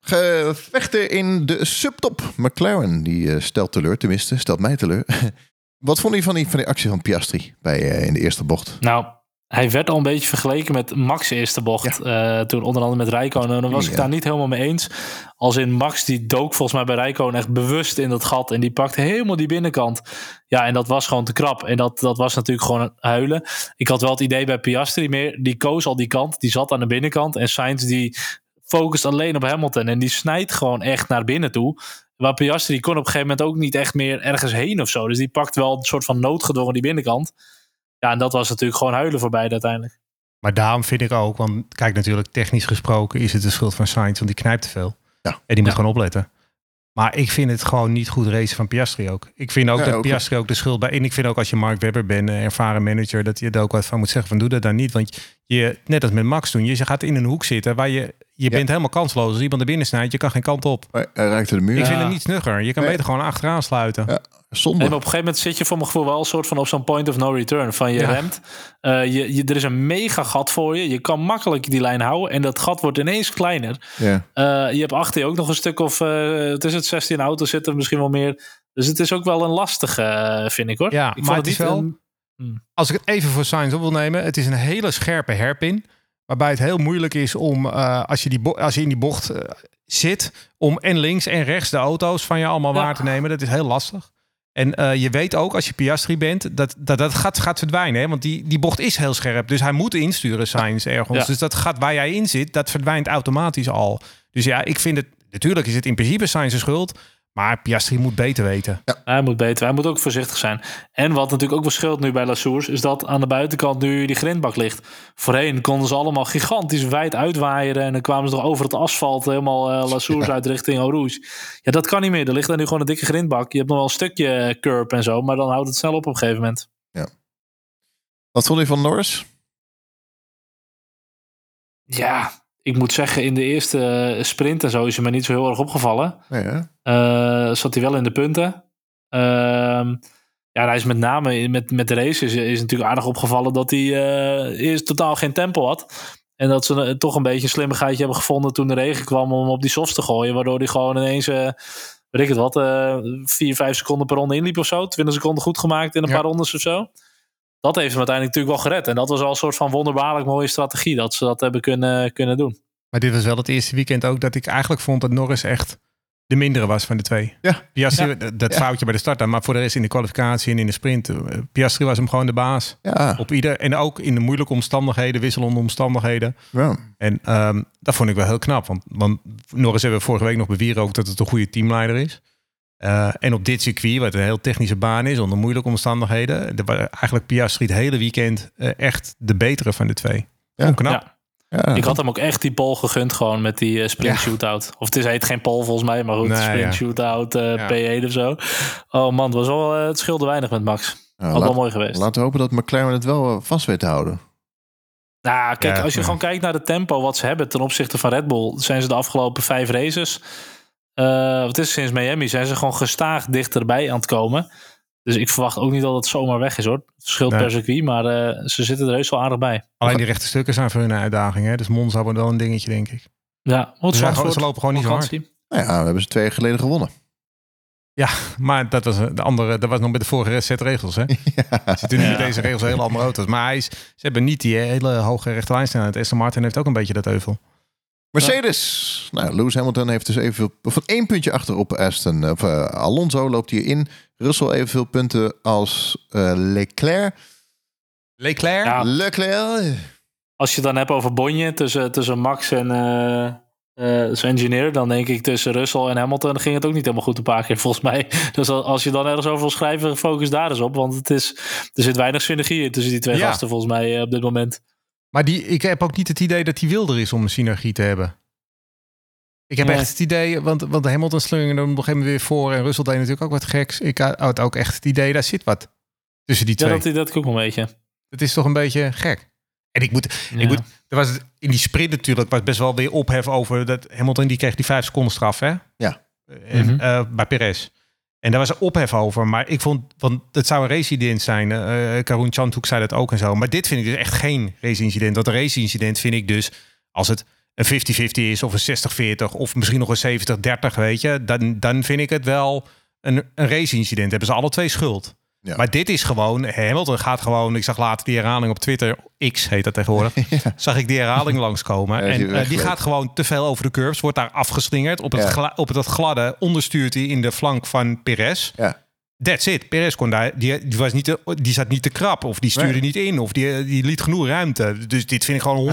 Gevechten in de subtop. McLaren, die eh, stelt teleur, tenminste, stelt mij teleur. Wat vond je van die, van die actie van Piastri bij, eh, in de eerste bocht? Nou, Hij werd al een beetje vergeleken met Max' eerste bocht. eh, toen onder andere met Rijkonen. En dan was ik daar niet helemaal mee eens. Als in Max, die dook volgens mij bij Rijkonen echt bewust in dat gat. En die pakte helemaal die binnenkant. Ja, en dat was gewoon te krap. En dat, dat was natuurlijk gewoon huilen. Ik had wel het idee bij Piastri meer. Die koos al die kant. Die zat aan de binnenkant. En Sainz die focust alleen op Hamilton. En die snijdt gewoon echt naar binnen toe. Waar Piastri kon op een gegeven moment ook niet echt meer ergens heen of zo. Dus die pakt wel een soort van noodgedwongen die binnenkant. Ja, en dat was natuurlijk gewoon huilen voor beide uiteindelijk. Maar daarom vind ik ook, want kijk natuurlijk technisch gesproken is het de schuld van Sainz, want die knijpt te veel. Ja. En die moet Ja. gewoon opletten. Maar ik vind het gewoon niet goed racen van Piastri ook. Ik vind ook Ja, dat ook. Piastri ook de schuld bij... En ik vind ook als je Mark Webber bent, een ervaren manager... dat je er ook wat van moet zeggen van doe dat dan niet. Want je, net als met Max toen, je gaat in een hoek zitten... waar je, je bent helemaal kansloos. Als iemand er binnen snijdt, je kan geen kant op. Hij hij raakte de muur. Ik vind Ja. hem niet snugger. Je kan Nee. beter gewoon achteraan sluiten. Ja. Zonde. En op een gegeven moment zit je voor mijn gevoel wel een soort van op zo'n point of no return. Van je Ja. remt. eh, je, je, er is een mega gat voor je. Je kan makkelijk die lijn houden. En dat gat wordt ineens kleiner. Ja. Eh, je hebt achter je ook nog een stuk of... eh, het is het 16 auto's zitten misschien wel meer. Dus het is ook wel een lastige, vind ik hoor. Ja, ik vond maar het is wel- een- Als ik het even voor Sainz op wil nemen, het is een hele scherpe herpin. Waarbij het heel moeilijk is om, eh, als, je die als je in die bocht eh, zit, om en links en rechts de auto's van je allemaal Ja. waar te nemen. Dat is heel lastig. En eh, je weet ook als je Piastri bent, dat dat, dat gat gaat verdwijnen. Hè? Want die, die bocht is heel scherp. Dus hij moet insturen, Sainz, ergens. Ja. Dus dat gat waar jij in zit, dat verdwijnt automatisch al. Dus ja, ik vind het... Natuurlijk is het in principe Sainz schuld. Maar Piastri moet beter weten. Hij moet beter. Hij moet ook voorzichtig zijn. En wat natuurlijk ook wel scheelt nu bij Lassours... is dat aan de buitenkant nu die grindbak ligt. Voorheen konden ze allemaal gigantisch wijd uitwaaieren... en dan kwamen ze nog over het asfalt... helemaal eh Lassours uit richting Eau Rouge. Ja, dat kan niet meer. Er ligt daar nu gewoon een dikke grindbak. Je hebt nog wel een stukje curb en zo... maar dan houdt het snel op op een gegeven moment. Wat vond je van Norris? Ja, ik moet zeggen... in de eerste sprint en zo is hij me niet zo heel erg opgevallen. Nee? Eh, zat hij wel in de punten. Ehm, ja, hij is met name met, met de race is, is natuurlijk aardig opgevallen dat hij eh, eerst totaal geen tempo had. En dat ze eh, toch een beetje een slimmigheidje hebben gevonden toen de regen kwam om op die softs te gooien. Waardoor hij gewoon ineens, eh weet ik het wat, eh 4, 5 seconden per ronde inliep of zo. 20 seconden goed gemaakt in een Ja. paar rondes of zo. Dat heeft hem uiteindelijk natuurlijk wel gered. En dat was al een soort van wonderbaarlijk mooie strategie dat ze dat hebben kunnen, kunnen doen. Maar dit was wel het eerste weekend ook dat ik eigenlijk vond dat Norris echt de mindere was van de twee. Ja. Piastri, dat- dat Ja. foutje bij de start dan, maar voor de rest in de kwalificatie en in de sprint. eh, Piastri was hem gewoon de baas. Ja. Op ieder, en ook in de moeilijke omstandigheden, wisselende omstandigheden. ja. En ehm, dat vond ik wel heel knap. Want, want Norris hebben we vorige week nog bewieren ook dat het een goede teamleider is. Eh, en op dit circuit, wat een heel technische baan is, onder moeilijke omstandigheden. Er was eigenlijk Piastri het hele weekend eh, echt de betere van de twee. Ja. Knap. Ja. Ja. Ik had hem ook echt die pole gegund gewoon met die eh, sprint Ja. shootout. Of het is, heet geen pole volgens mij, maar goed, Nee, sprint ja. shootout, eh Ja. P1 of zo. Oh man, het, was wel, het scheelde weinig met Max. Nou, Had wel mooi geweest. Laten we hopen dat McLaren het wel vast weet te houden. Nou, kijk, Ja, als je ja. gewoon kijkt naar de tempo wat ze hebben ten opzichte van Red Bull, zijn ze de afgelopen vijf races, eh wat is het, sinds Miami, zijn ze gewoon gestaag dichterbij aan het komen. Dus ik verwacht ook niet dat het zomaar weg is hoor. Het verschilt Nee. per circuit, maar eh, ze zitten er heus wel aardig bij. Alleen die rechte stukken zijn voor hun een uitdaging. Hè? Dus Monza wordt wel een dingetje, denk ik. Ja, Ze, zijn gewoon- ze lopen gewoon niet zo hard. Nou ja, we hebben ze twee jaar geleden gewonnen. Maar dat was de andere, dat was nog met de vorige set regels. Hè? ja. Zitten nu Ja. met deze regels heel andere auto's. Maar hij is, ze hebben niet die hele hoge rechte lijnsnelheid. Aston Martin heeft ook een beetje dat euvel. Mercedes. Nou, Lewis Hamilton heeft dus evenveel... Van één puntje achter op Aston. Of, eh, Alonso loopt hier in. Russell evenveel punten als eh, Leclerc. Leclerc? Ja. Leclerc. Als je het dan hebt over Bonje tussen, tussen Max en eh eh, zijn engineer, dan denk ik tussen Russell en Hamilton ging het ook niet helemaal goed een paar keer volgens mij. Dus al- als je dan ergens over wil schrijven, focus daar eens op. Want het is, er zit weinig synergie in tussen die twee Ja. gasten volgens mij eh, op dit moment. Maar die, ik heb ook niet het idee dat hij wilder is om een synergie te hebben. Ik heb Nee. echt het idee, want, want Hamilton hem op een gegeven moment weer voor. En Russell deed natuurlijk ook wat geks. Ik had ook echt het idee, daar zit wat tussen die Ja, twee. dat, dat ook wel een beetje. Het is toch een beetje gek. En ik moet, ik moet, er was het- in die sprint natuurlijk was best wel weer ophef over dat Hamilton die kreeg die vijf seconden straf, hè? Ja. En, eh, bij Perez. En daar was ophef over. Maar ik vond, want het zou een race-incident zijn. eh Karun Chandhoek zei dat ook en zo. Maar dit vind ik dus echt geen race-incident. Een race-incident vind ik dus, als het een 50-50 is of een 60-40 of misschien nog een 70-30, weet je. Dan, dan vind ik het wel een, een race-incident. Hebben ze alle twee schuld. Ja. Maar dit is gewoon, Hamilton gaat gewoon, ik zag later die herhaling op Twitter, X heet dat tegenwoordig, zag ik die herhaling langskomen. Ja, en eh, die weggelopen. gaat gewoon te veel over de curbs, wordt daar afgeslingerd. Op het, Ja. gla- op het gladde onderstuurt hij in de flank van Perez. Ja. That's it. Perez kon daar, die, die, was niet te, die zat niet te krap of die stuurde Nee. niet in of die, die liet genoeg ruimte. Dus dit vind ik gewoon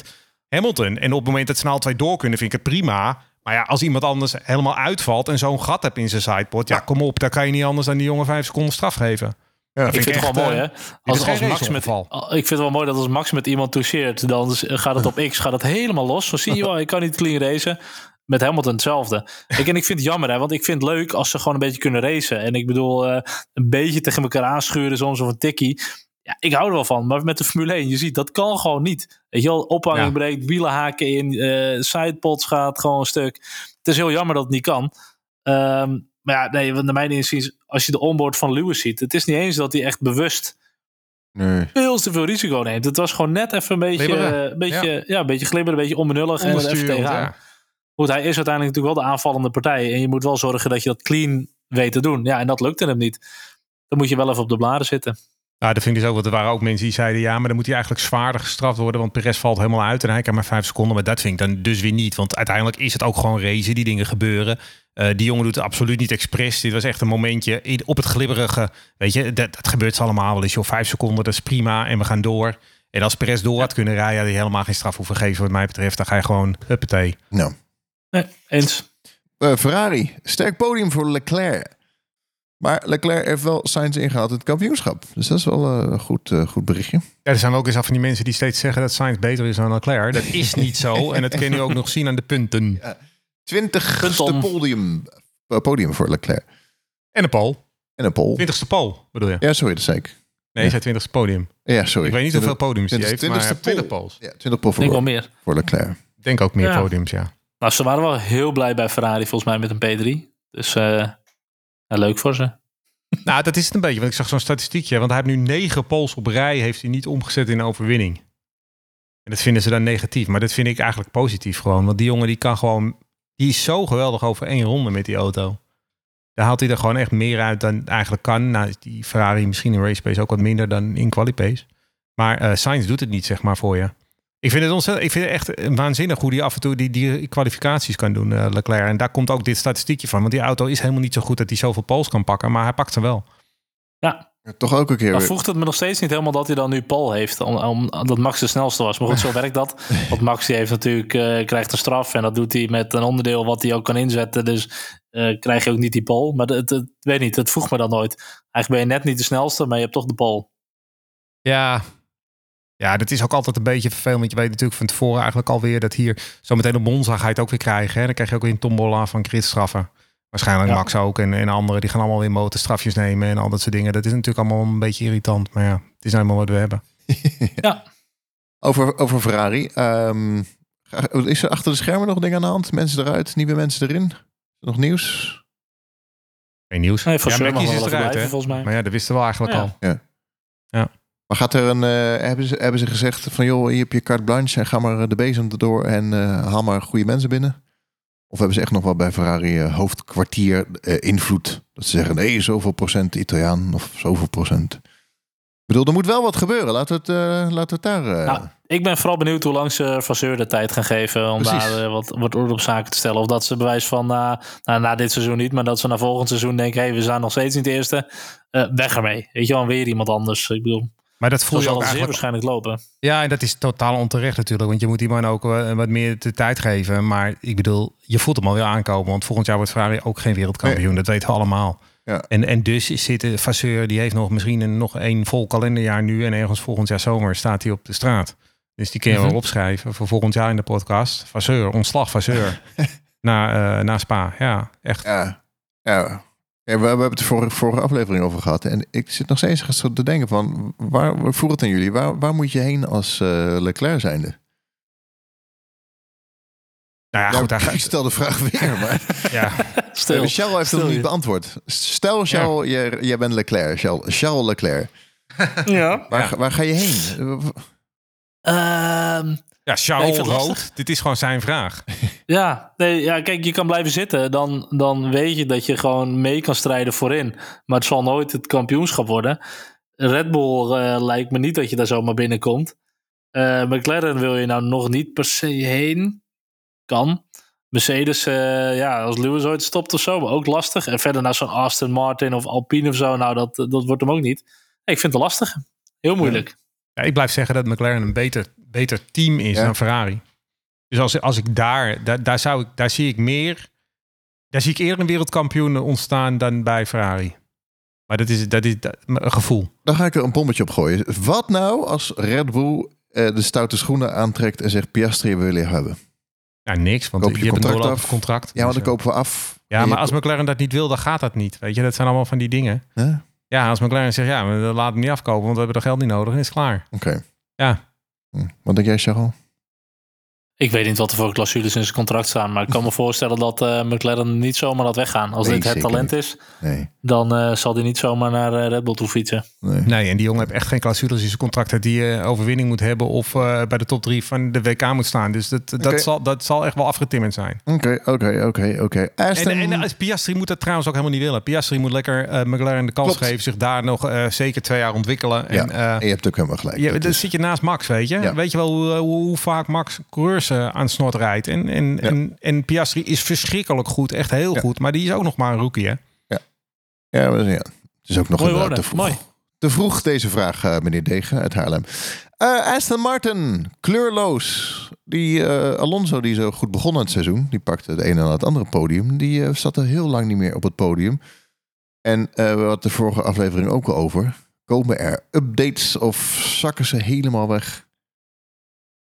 100% Hamilton. En op het moment dat ze nou twee door kunnen, vind ik het prima. Maar ja, als iemand anders helemaal uitvalt en zo'n gat hebt in zijn sidepod, ja, kom op, daar kan je niet anders dan die jongen vijf seconden straf geven. Ja. Ik vind het wel mooi, eh, hè? Als, Max met, ik vind het wel mooi dat als Max met iemand toucheert, dan gaat het op X gaat het helemaal los. Zo zie je wel, ik kan niet clean racen. Met Hamilton hetzelfde. Ik, en ik vind het jammer, hè, want ik vind het leuk als ze gewoon een beetje kunnen racen. En ik bedoel, eh, een beetje tegen elkaar aanschuren, soms of een tikkie. Ja, ik hou er wel van. Maar met de Formule 1, je ziet, dat kan gewoon niet. Weet je wel, ophanging Ja. breekt, wielen haken in, eh sidepods gaat gewoon een stuk. Het is heel jammer dat het niet kan. Ehm, maar ja, nee, want naar mijn inziens, als je de onboard van Lewis ziet, het is niet eens dat hij echt bewust Nee. veel te veel risico neemt. Het was gewoon net even een beetje, eh, een beetje, ja. een beetje glibberen, een beetje onbenullig en even Ondersturend, tegenaan. ja. Goed, hij is uiteindelijk natuurlijk wel de aanvallende partij en je moet wel zorgen dat je dat clean weet te doen. Ja, en dat lukte hem niet. Dan moet je wel even op de bladen zitten. Ja, dat vind ik dus ook. Want er waren ook mensen die zeiden: ja, maar dan moet hij eigenlijk zwaarder gestraft worden. Want Perez valt helemaal uit en hij kan maar vijf seconden. Maar dat vind ik dan dus weer niet. Want uiteindelijk is het ook gewoon racen. Die dingen gebeuren. Eh, die jongen doet het absoluut niet expres. Dit was echt een momentje in- op het glibberige. Weet je, dat, dat gebeurt allemaal wel eens. Joh, vijf seconden, dat is prima. En we gaan door. En als Perez door had kunnen rijden, had hij helemaal geen straf hoeven geven. Wat mij betreft, dan ga je gewoon huppatee. Nou, Nee, eens. eh, Ferrari. Sterk podium voor Leclerc. Maar Leclerc heeft wel Sainz ingehaald in het kampioenschap. Dus dat is wel eh, een goed, eh, goed berichtje. Ja, er zijn ook eens af van die mensen die steeds zeggen dat Sainz beter is dan Leclerc. Dat is niet zo. En dat kun je nu ook nog zien aan de punten. Twintigste Punton. podium, eh, podium voor Leclerc. En de pole. En een pole. Twintigste pole, bedoel je? Ja, sorry, dat zei ik. Nee, Ja. zei twintigste podium. Ja, sorry. Ik weet niet hoeveel podiums die heeft, twintig- maar hij heeft 20 twintigste poles. Ja, 20 pole Ik denk wel voor, meer. voor Leclerc. Ik denk ook meer Ja. podiums, ja. Nou, ze waren wel heel blij bij Ferrari volgens mij met een P3. Dus eh, leuk voor ze. Nou, dat is het een beetje. Want ik zag zo'n statistiekje. Want hij heeft nu negen poles op rij. Heeft hij niet omgezet in een overwinning. En dat vinden ze dan negatief. Maar dat vind ik eigenlijk positief gewoon. Want die jongen die kan gewoon... Die is zo geweldig over één ronde met die auto. Daar haalt hij er gewoon echt meer uit dan eigenlijk kan. Nou, die Ferrari misschien in race pace ook wat minder dan in quali pace. Maar eh Sainz doet het niet, zeg maar, voor je. Ik vind het ontzettend, ik vind het echt waanzinnig hoe hij af en toe die, die kwalificaties kan doen, eh, Leclerc. En daar komt ook dit statistiekje van. Want die auto is helemaal niet zo goed dat hij zoveel poles kan pakken. Maar hij pakt ze wel. Ja, Ja, Toch ook een keer dan weer. voegt het me nog steeds niet helemaal dat hij dan nu Paul heeft. Om, om, dat Max de snelste was. Maar goed, zo werkt dat. Want Max die heeft natuurlijk, eh, krijgt een straf. En dat doet hij met een onderdeel wat hij ook kan inzetten. Dus eh, krijg je ook niet die Paul. Maar het, het, weet niet, het voegt me dan nooit. Eigenlijk ben je net niet de snelste, maar je hebt toch de Paul. Ja. Ja, dat is ook altijd een beetje vervelend. Want je weet natuurlijk van tevoren eigenlijk alweer dat hier zometeen op Monza ga je het ook weer krijgen. Hè? Dan krijg je ook weer een tombola van gridstraffen. Waarschijnlijk Ja. Max ook. En, en anderen die gaan allemaal weer motorstrafjes nemen en al dat soort dingen. Dat is natuurlijk allemaal een beetje irritant. Maar ja, het is nou eenmaal wat we hebben. Ja, Over, over Ferrari. ehm, ga- is er achter de schermen nog dingen aan de hand? Mensen eruit, nieuwe mensen erin? Nog nieuws? Geen nieuws. nee, ja, sure mag Mackie wel is eruit, hè? volgens mij. Maar ja, dat wisten we al eigenlijk Ja. al. Maar gaat er een, eh, hebben, ze, hebben ze gezegd van joh, hier heb je carte blanche en ga maar de bezem erdoor en eh, haal maar goede mensen binnen? Of hebben ze echt nog wel bij Ferrari eh, hoofdkwartier eh, invloed? Dat ze zeggen nee, zoveel procent Italiaan of zoveel procent. Ik bedoel, er moet wel wat gebeuren. Laten we het, eh, laten we het daar... eh, Nou, ik ben vooral benieuwd hoe lang ze Vasseur de tijd gaan geven om Precies. daar eh, wat, wat orde op zaken te stellen. Of dat ze bewijs van, na na dit seizoen niet, maar dat ze na volgend seizoen denken, hé, hey, we zijn nog steeds niet de eerste. Eh, weg ermee. Weet je wel, weer iemand anders. Ik bedoel, Maar dat voel je zal ook zeer eigenlijk waarschijnlijk lopen. Ja, en dat is totaal onterecht natuurlijk. Want je moet die man ook eh, wat meer de tijd geven. Maar ik bedoel, je voelt hem alweer aankomen. Want volgend jaar wordt Ferrari ook geen wereldkampioen. Dat weten we allemaal. Ja. En, en dus zit de Vasseur, die heeft nog misschien een, nog één vol kalenderjaar nu. En ergens volgend jaar zomer staat hij op de straat. Dus die kun je Mhm. wel opschrijven voor volgend jaar in de podcast. Vasseur, ontslag Vasseur. na, eh, na Spa. Ja, echt. Ja, ja. Ja, we, we hebben het er vorige, vorige aflevering over gehad. En ik zit nog steeds zo te denken van... Waar, waar voer het aan jullie? Waar, waar moet je heen als eh, Leclerc zijnde? Nou ja, goed. Daar, ik stel de vraag weer, maar... ja. Stil. Charles heeft het niet beantwoord. Stel, Charles, jij, jij bent Leclerc. Charles, Charles Leclerc. Ja. Waar, waar ga je heen? Ehm, Ja, Charles Rood, dit is gewoon zijn vraag. Ja, nee, ja, kijk, je kan blijven zitten. Dan, dan weet je dat je gewoon mee kan strijden voorin. Maar het zal nooit het kampioenschap worden. Red Bull eh, lijkt me niet dat je daar zomaar binnenkomt. Eh McLaren wil je nou nog niet per se heen. Kan. Mercedes, eh, ja, als Lewis ooit stopt of zo, maar ook lastig. En verder naar zo'n Aston Martin of Alpine of zo, nou, dat, dat wordt hem ook niet. Ik vind het lastig. Heel moeilijk. Ja, ik blijf zeggen dat McLaren een beter, beter team is Ja. dan Ferrari. Dus als, als ik daar, daar, daar, zou ik, daar zie ik meer, daar zie ik eerder een wereldkampioen ontstaan dan bij Ferrari. Maar dat is, dat is dat- een gevoel. Dan ga ik er een bommetje op gooien. Wat nou als Red Bull eh, de stoute schoenen aantrekt en zegt Piastri we willen je hebben? Ja, niks, want Koop je je, hebt een af? contract. Ja, maar Dus, dan eh, kopen we af. ja, maar als McLaren dat niet wil, dan gaat dat niet. Weet je, dat zijn allemaal van die dingen. Hè? Ja, als McLaren zegt, ja, dan laat hem niet afkopen, want we hebben er geld niet nodig, is het klaar. Oké. Ja. Hm. Wat denk jij, Charles? Ik weet niet wat er voor clausules in zijn contract staan. Maar ik kan me voorstellen dat eh, McLaren niet zomaar laat weggaan. Als Nee, dit het talent niet. is, Nee. dan eh, zal hij niet zomaar naar eh, Red Bull toe fietsen. nee. Nee, en die jongen heeft echt geen clausules in zijn contract dat die eh, overwinning moet hebben of eh, bij de top drie van de WK moet staan. Dus dat, dat, zal, dat zal echt wel afgetimmerd zijn. Oké, oké, oké, oké. Aston... En, en Piastri moet dat trouwens ook helemaal niet willen. Piastri moet lekker eh, McLaren de kans Klopt. geven, zich daar nog eh, zeker twee jaar ontwikkelen. Ja, En, eh, en je hebt ook helemaal gelijk. ja, is- zit je naast Max, weet je. Ja. Weet je wel hoe, hoe, hoe vaak Max coureurs eh, aan het snort rijdt. En, en, en, en Piastri is verschrikkelijk goed, echt heel Ja. goed. Maar die is ook nog maar een rookie, hè? Ja, maar ja, het is ook nog Mooi inderdaad woorden, te vroeg. mooi. Te vroeg deze vraag, eh, meneer Degen uit Haarlem. Eh, Aston Martin, kleurloos. Die eh, Alonso, die zo goed begon het seizoen, die pakte het ene en het andere podium. Die eh, zat er heel lang niet meer op het podium. En eh, we hadden de vorige aflevering ook al over. Komen er updates of zakken ze helemaal weg?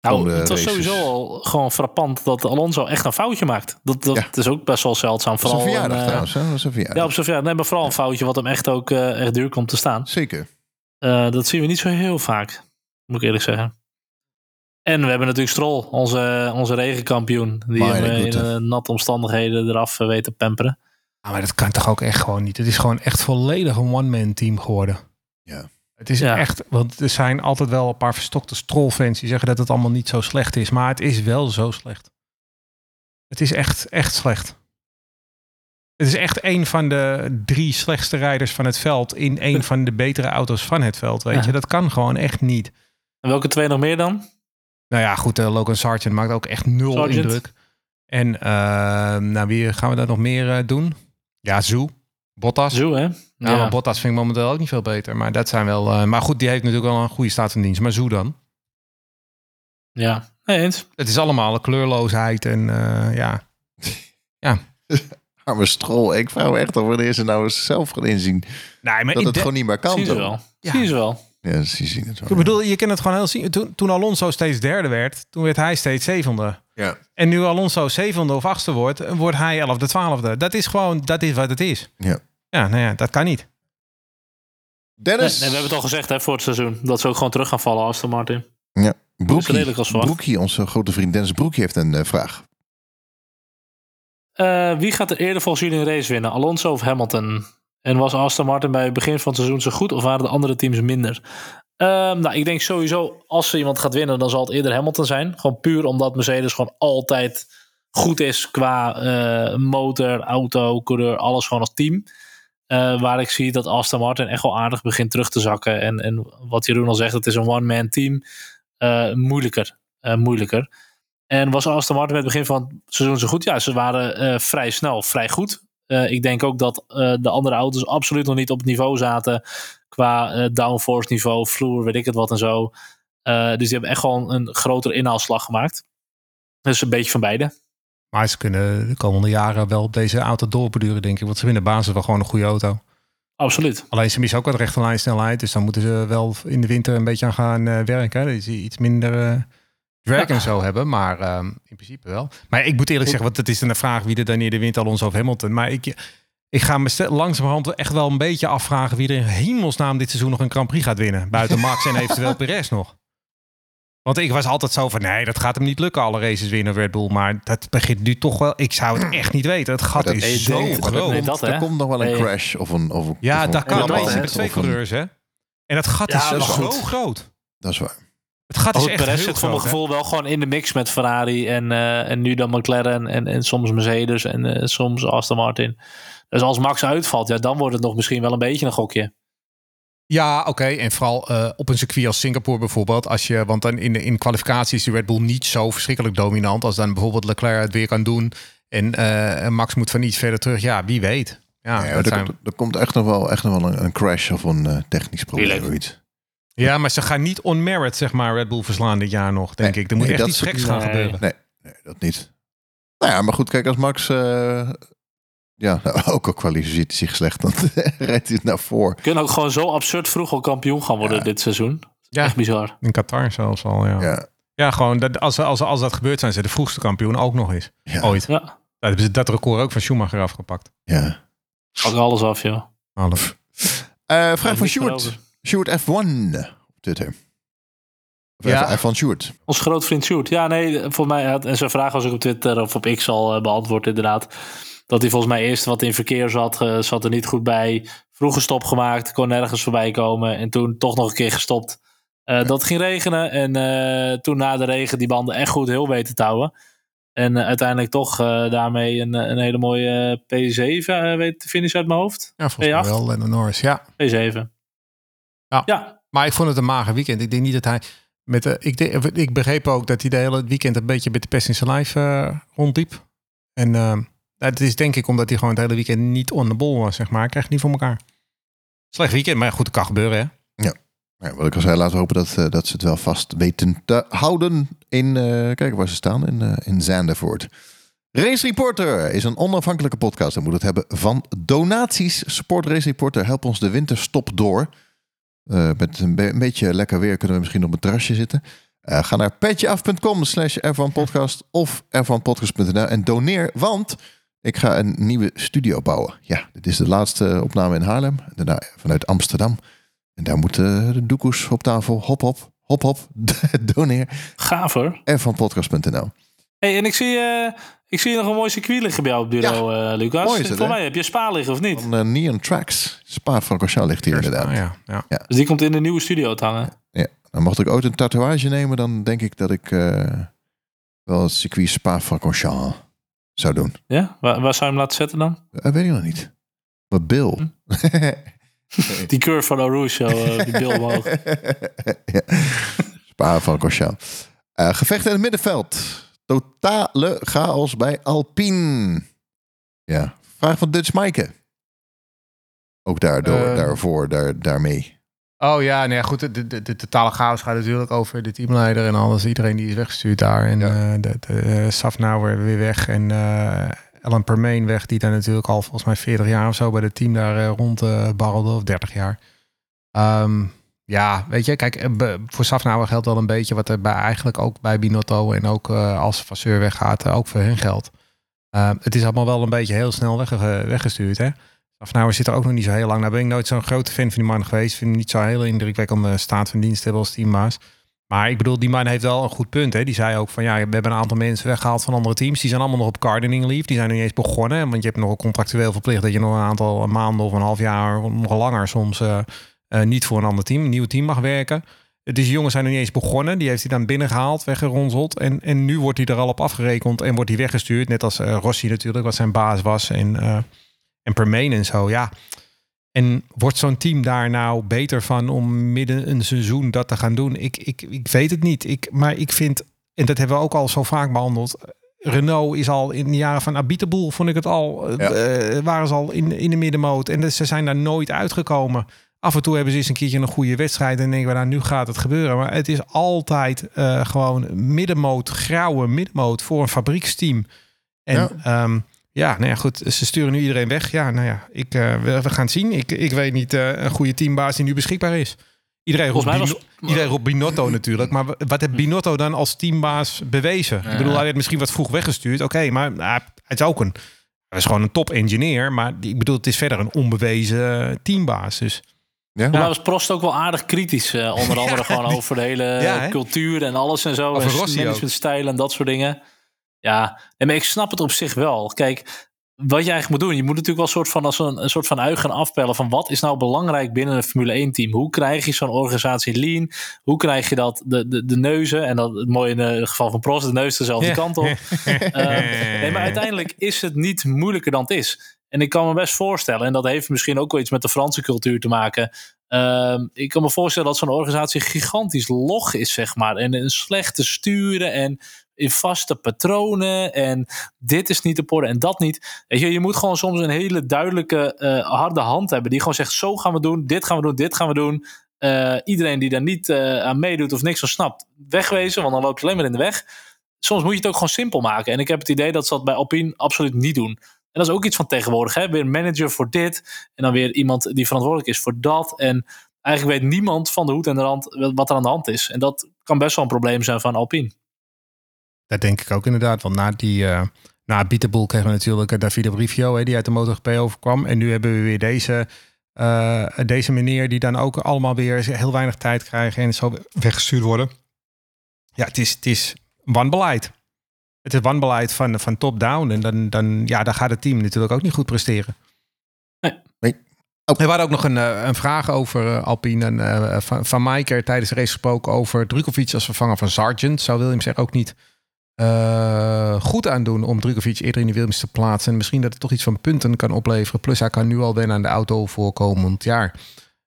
Nou, het was races. sowieso al gewoon frappant dat Alonso echt een foutje maakt. Dat, dat Ja. is ook best wel zeldzaam. Vooral verjaardag een, eh, trouwens. Hè? Dat was een verjaardag. Ja, op zijn verjaardag. Nee, maar vooral een foutje wat hem echt ook eh, echt duur komt te staan. Zeker. Eh, dat zien we niet zo heel vaak, moet ik eerlijk zeggen. En we hebben natuurlijk Stroll, onze, onze regenkampioen. Die hem eh, in eh, natte omstandigheden eraf eh, weet te pamperen. Ah, maar dat kan toch ook echt gewoon niet. Het is gewoon echt volledig een one-man team geworden. Ja. Het is Ja. echt, want er zijn altijd wel een paar verstokte strollfans die zeggen dat het allemaal niet zo slecht is. Maar het is wel zo slecht. Het is echt, echt slecht. Het is echt een van de drie slechtste rijders van het veld in een van de betere auto's van het veld. Weet Ja. je, dat kan gewoon echt niet. En welke twee nog meer dan? Nou ja, goed, eh, Logan Sargent maakt ook echt nul indruk. En eh, nou, wie gaan we daar nog meer eh, doen? Ja, Zoe, Bottas. Zo, hè? Ja, Ja. maar Bottas vind ik momenteel ook niet veel beter. Maar dat zijn wel. eh, maar goed, die heeft natuurlijk wel een goede staat van dienst. Maar Zoe dan? ja. Nee, eens. Het is allemaal een kleurloosheid en eh, ja. Arme strol. Ik vraag me echt af wanneer ze nou eens zelf gaan inzien. Nee, maar Dat het de- gewoon niet meer kan. Zien ze wel. Ja. Zien ze wel. Ja, ze zien het wel. ik bedoel, je kan het gewoon heel zien. Toen, toen Alonso steeds derde werd, toen werd hij steeds zevende. Ja. En nu Alonso zevende of achtste wordt, wordt hij elfde, twaalfde. Dat is gewoon, dat is wat het is. Ja. Ja, nou ja, dat kan niet. Dennis. nee, we hebben het al gezegd hè, voor het seizoen. Dat ze ook gewoon terug gaan vallen, Aston Martin. Ja, is redelijk Broekie, als verwacht. Broekie, onze grote vriend Dennis Broekie heeft een eh, vraag. Eh, wie gaat er eerder volgens jullie een race winnen? Alonso of Hamilton? En was Aston Martin bij het begin van het seizoen zo goed of waren de andere teams minder? Ehm, nou, ik denk sowieso als er iemand gaat winnen, dan zal het eerder Hamilton zijn. Gewoon puur omdat Mercedes gewoon altijd goed is qua eh, motor, auto, coureur, alles gewoon als team. Eh, waar ik zie dat Aston Martin echt wel aardig begint terug te zakken. En, en wat Jeroen al zegt, het is een one-man team. Eh, moeilijker. Moeilijker. En was Aston Martin met het begin van het seizoen zo goed? Ja, ze waren vrij snel, vrij goed. Eh, ik denk ook dat eh, de andere auto's absoluut nog niet op het niveau zaten. Qua eh, downforce niveau, vloer, weet ik het wat en zo. Dus die hebben echt gewoon een grotere inhaalslag gemaakt. Dus een beetje van beide. Maar ze kunnen de komende jaren wel op deze auto doorbeduren, denk ik. Want ze vinden de basis wel gewoon een goede auto. Absoluut. Alleen ze missen ook wat rechte lijnsnelheid. Dus dan moeten ze wel in de winter een beetje aan gaan werken. hè. Dat ze iets minder drag Ja. en zo hebben. Maar ehm, in principe wel. Maar ik moet eerlijk zeggen, want het is dan de vraag wie er dan eerder wint, Alonso of Hamilton. Maar ik, ik ga me langzamerhand echt wel een beetje afvragen wie er in hemelsnaam dit seizoen nog een Grand Prix gaat winnen. Buiten Max en eventueel Perez nog. Want ik was altijd zo van, nee, dat gaat hem niet lukken, alle races winnen Red Bull. Maar dat begint nu toch wel, ik zou het echt niet weten. Het gat dat- is zo groot. nee, dat, er komt nog wel een Nee. crash of een... Of een Ja, of een dat kan. klap Maar je uit zit met twee een- coureurs, hè? En dat gat Ja, is maar zo groot. Dat is waar. Het gaat dus het echt Perez zit voor mijn gevoel wel gewoon in de mix met Ferrari en, eh, en nu dan McLaren en, en soms Mercedes en eh, soms Aston Martin. Dus als Max uitvalt, ja, dan wordt het nog misschien wel een beetje een gokje. Ja, oké. En vooral eh, op een circuit als Singapore bijvoorbeeld. Als je, want dan in, de- in kwalificatie is die Red Bull niet zo verschrikkelijk dominant. Als dan bijvoorbeeld Leclerc het weer kan doen. En eh, Max moet van iets verder terug. Ja, wie weet. Ja, er, zijn- komt, er komt echt nog wel, echt nog wel een, een crash of een technisch probleem of iets. Ja, maar ze gaan niet on merit, zeg maar, Red Bull verslaan dit jaar nog, denk Nee, ik. Er moet nee, echt iets geks gaan gebeuren. Nee, nee, dat niet. Nou ja, maar goed, kijk, als Max eh, ja, nou, ook al kwalificeert hij zich slecht, dan rijdt hij het naar voor. Kunnen ook gewoon zo absurd vroeg al kampioen gaan worden Ja. dit seizoen. Ja, Echt bizar. in Qatar zelfs al, ja. Ja, Ja, gewoon, dat, als, als, als dat gebeurt, zijn ze de vroegste kampioen ook nog eens. ja, Ooit. Ja, Dat hebben ze dat record ook van Schumacher afgepakt. ja. pak alles af, joh. Alles. Eh, vraag van Sjoerd. Sjoerd F1 op Twitter. Of Ja. F- F1 Sjoerd. Ons groot vriend Sjoerd. Ja, nee, voor mij had, en zijn vraag was ook op Twitter of op X al eh, beantwoord inderdaad. Dat hij volgens mij eerst wat in verkeer zat, eh, zat er niet goed bij. Vroeg een stop gemaakt, kon nergens voorbij komen. En toen toch nog een keer gestopt. Eh, Dat ging regenen en toen na de regen die banden echt goed heel weten te houden. En uiteindelijk toch daarmee een, een hele mooie eh, P7 eh, weet te finishen uit mijn hoofd. Ja, volgens mij P8? wel. Lennon Norris, ja. P7. Ja. ja, Maar ik vond het een mager weekend. Ik denk niet dat hij... Met de, ik, denk, ik begreep ook dat hij de hele weekend een beetje met de pest in zijn lijf eh, rondliep. En eh, het is denk ik omdat hij gewoon het hele weekend niet on the ball was, zeg maar. Hij krijgt niet voor elkaar. Slecht weekend, maar goed, het kan gebeuren, hè? Ja, wat ik al zei, laten we hopen dat, eh, dat ze het wel vast weten te houden in, eh kijk waar ze staan, in, eh in Zandervoort. Race Reporter is een onafhankelijke podcast. Dan moet het hebben van donaties. Support Race Reporter, help ons de winterstop door. Eh, met een, be- een beetje lekker weer kunnen we misschien op een terrasje zitten. Eh, ga naar petjeaf.com slash F1podcast of f1podcast.nl en doneer, want ik ga een nieuwe studio bouwen. Ja, dit is de laatste opname in Haarlem. Daarna vanuit Amsterdam. En daar moeten de doekoes op tafel. Hop, hop, hop, hop. Doneer. gaaf hoor. F1podcast.nl. Hey, en ik zie, eh, ik zie nog een mooi circuit liggen bij jou op het bureau, eh, Lucas. Mooi is het, Voor mij heb je Spa liggen of niet? Van eh, Neon Tracks. Spa Francorchamps ligt hier inderdaad. Ah, ja, ja. Dus die komt in de nieuwe studio te hangen. Ja. Nou, mocht ik ooit een tatoeage nemen, dan denk ik dat ik eh, wel het circuit Spa Francorchamps zou doen. Ja? Waar, waar zou je hem laten zetten dan? Dat weet ik nog niet. Maar Bill. Die curve van eh, die bil omhoog. ja. Spa Francorchamps. Eh gevecht in het middenveld. Totale chaos bij Alpine. Ja. Vraag van Dutch Maaike. Ook daardoor, Eh. daarvoor, daar, daarmee. Oh ja, nee, goed. De, de, de totale chaos gaat natuurlijk over de teamleider en alles. Iedereen die is weggestuurd daar. En Ja. eh, de, de eh, Safnauer weer weg. En eh Ellen Permeen weg, die daar natuurlijk al volgens mij 40 jaar of zo bij het team daar rond barrelde. Of 30 jaar. Ehm, ja, weet je, kijk, eh, voor Safnauer geldt wel een beetje wat er bij, eigenlijk ook bij Binotto en ook eh, als Vasseur weggaat, eh, ook voor hen geldt. Ehm, het is allemaal wel een beetje heel snel wegge- weggestuurd, hè. Safnauer zit er ook nog niet zo heel lang. Nou ben ik nooit zo'n grote fan van die man geweest. Ik vind hem niet zo'n hele indrukwekkende staat van dienst hebben als teambaas. Maar ik bedoel, die man heeft wel een goed punt. Hè? Die zei ook van ja, we hebben een aantal mensen weggehaald van andere teams. Die zijn allemaal nog op gardening leave. Die zijn nog niet eens begonnen. Want je hebt nog contractueel verplicht dat je nog een aantal maanden of een half jaar, of nog langer soms, niet voor een ander team, een nieuw team mag werken. Dus die jongens zijn nog niet eens begonnen. Die heeft hij dan binnengehaald, weggeronseld. En, en nu wordt hij er al op afgerekend en wordt hij weggestuurd. Net als eh, Rossi natuurlijk, wat zijn baas was. En, eh en Permane en zo, ja. En wordt zo'n team daar nou beter van om midden een seizoen dat te gaan doen? Ik, ik, ik weet het niet. Ik, maar ik vind, en dat hebben we ook al zo vaak behandeld. Renault is al in de jaren van Abiteboel, vond ik het al, Ja. eh, waren ze al in, in de middenmoot. En dus ze zijn daar nooit uitgekomen. Af en toe hebben ze eens een keertje een goede wedstrijd en denken we, nou nu gaat het gebeuren. Maar het is altijd eh, gewoon middenmoot, grauwe middenmoot voor een fabrieksteam. En Ja. ja, ja, nou ja, goed. Ze sturen nu iedereen weg. Ja, nou ja, ik, eh, we, we gaan het zien. Ik, ik weet niet eh, een goede teambaas die nu beschikbaar is. Iedereen roept, iedereen roept Binotto natuurlijk. Maar wat heeft Binotto dan als teambaas bewezen? Ik bedoel, hij werd misschien wat vroeg weggestuurd. Oké, maar nou, hij is ook een... Hij is gewoon een top engineer. Maar ik bedoel, het is verder een onbewezen teambaas. Dus Ja? Maar was Prost ook wel aardig kritisch. eh, onder andere gewoon over de hele Ja, cultuur en alles en zo. Over en Rossi ook. managementstijl en dat soort dingen. Ja, nee, maar ik snap het op zich wel. Kijk, wat je eigenlijk moet doen, je moet natuurlijk wel een soort van als een, een soort van ui gaan afpellen van wat is nou belangrijk binnen een Formule 1 team? Hoe krijg je zo'n organisatie lean? Hoe krijg je dat de, de, de neuzen en dat het mooie in het geval van Prost, de neus dezelfde Ja. kant op. Ehm, nee, maar uiteindelijk is het niet moeilijker dan het is. En ik kan me best voorstellen, en dat heeft misschien ook wel iets met de Franse cultuur te maken. Ehm, ik kan me voorstellen dat zo'n organisatie gigantisch log is, zeg maar. En een slechte sturen en in vaste patronen. En dit is niet op orde en dat niet. Weet je, je moet gewoon soms een hele duidelijke, eh, harde hand hebben. Die gewoon zegt: zo gaan we doen, dit gaan we doen, dit gaan we doen. Eh, iedereen die daar niet eh, aan meedoet of niks van snapt, wegwezen, want dan loop je alleen maar in de weg. Soms moet je het ook gewoon simpel maken. En ik heb het idee dat ze dat bij Alpine absoluut niet doen. En dat is ook iets van tegenwoordig. Hè? Weer een manager voor dit. En dan weer iemand die verantwoordelijk is voor dat. En eigenlijk weet niemand van de hoed en de rand wat er aan de hand is. En dat kan best wel een probleem zijn van Alpine. Dat denk ik ook inderdaad. Want na die eh na Bieterboel kregen we natuurlijk eh, Davide Brivio, hè, die uit de MotoGP overkwam. En nu hebben we weer deze, eh, deze meneer die dan ook allemaal weer heel weinig tijd krijgen en zo weggestuurd worden. Ja, het is, het is wanbeleid. Het is wanbeleid van, van top-down. En dan, dan, ja, dan gaat het team natuurlijk ook niet goed presteren. Nee. Nee. Oh. Er waren ook nog een, eh, een vraag over eh, Alpine en, eh, van, van Maiker tijdens de race gesproken over Drukovic als vervanger van Sargent. Zou Williams er ook niet eh, goed aan doen om Drukovic eerder in de Williams te plaatsen. En misschien dat het toch iets van punten kan opleveren. Plus hij kan nu al wennen aan de auto voor komend jaar.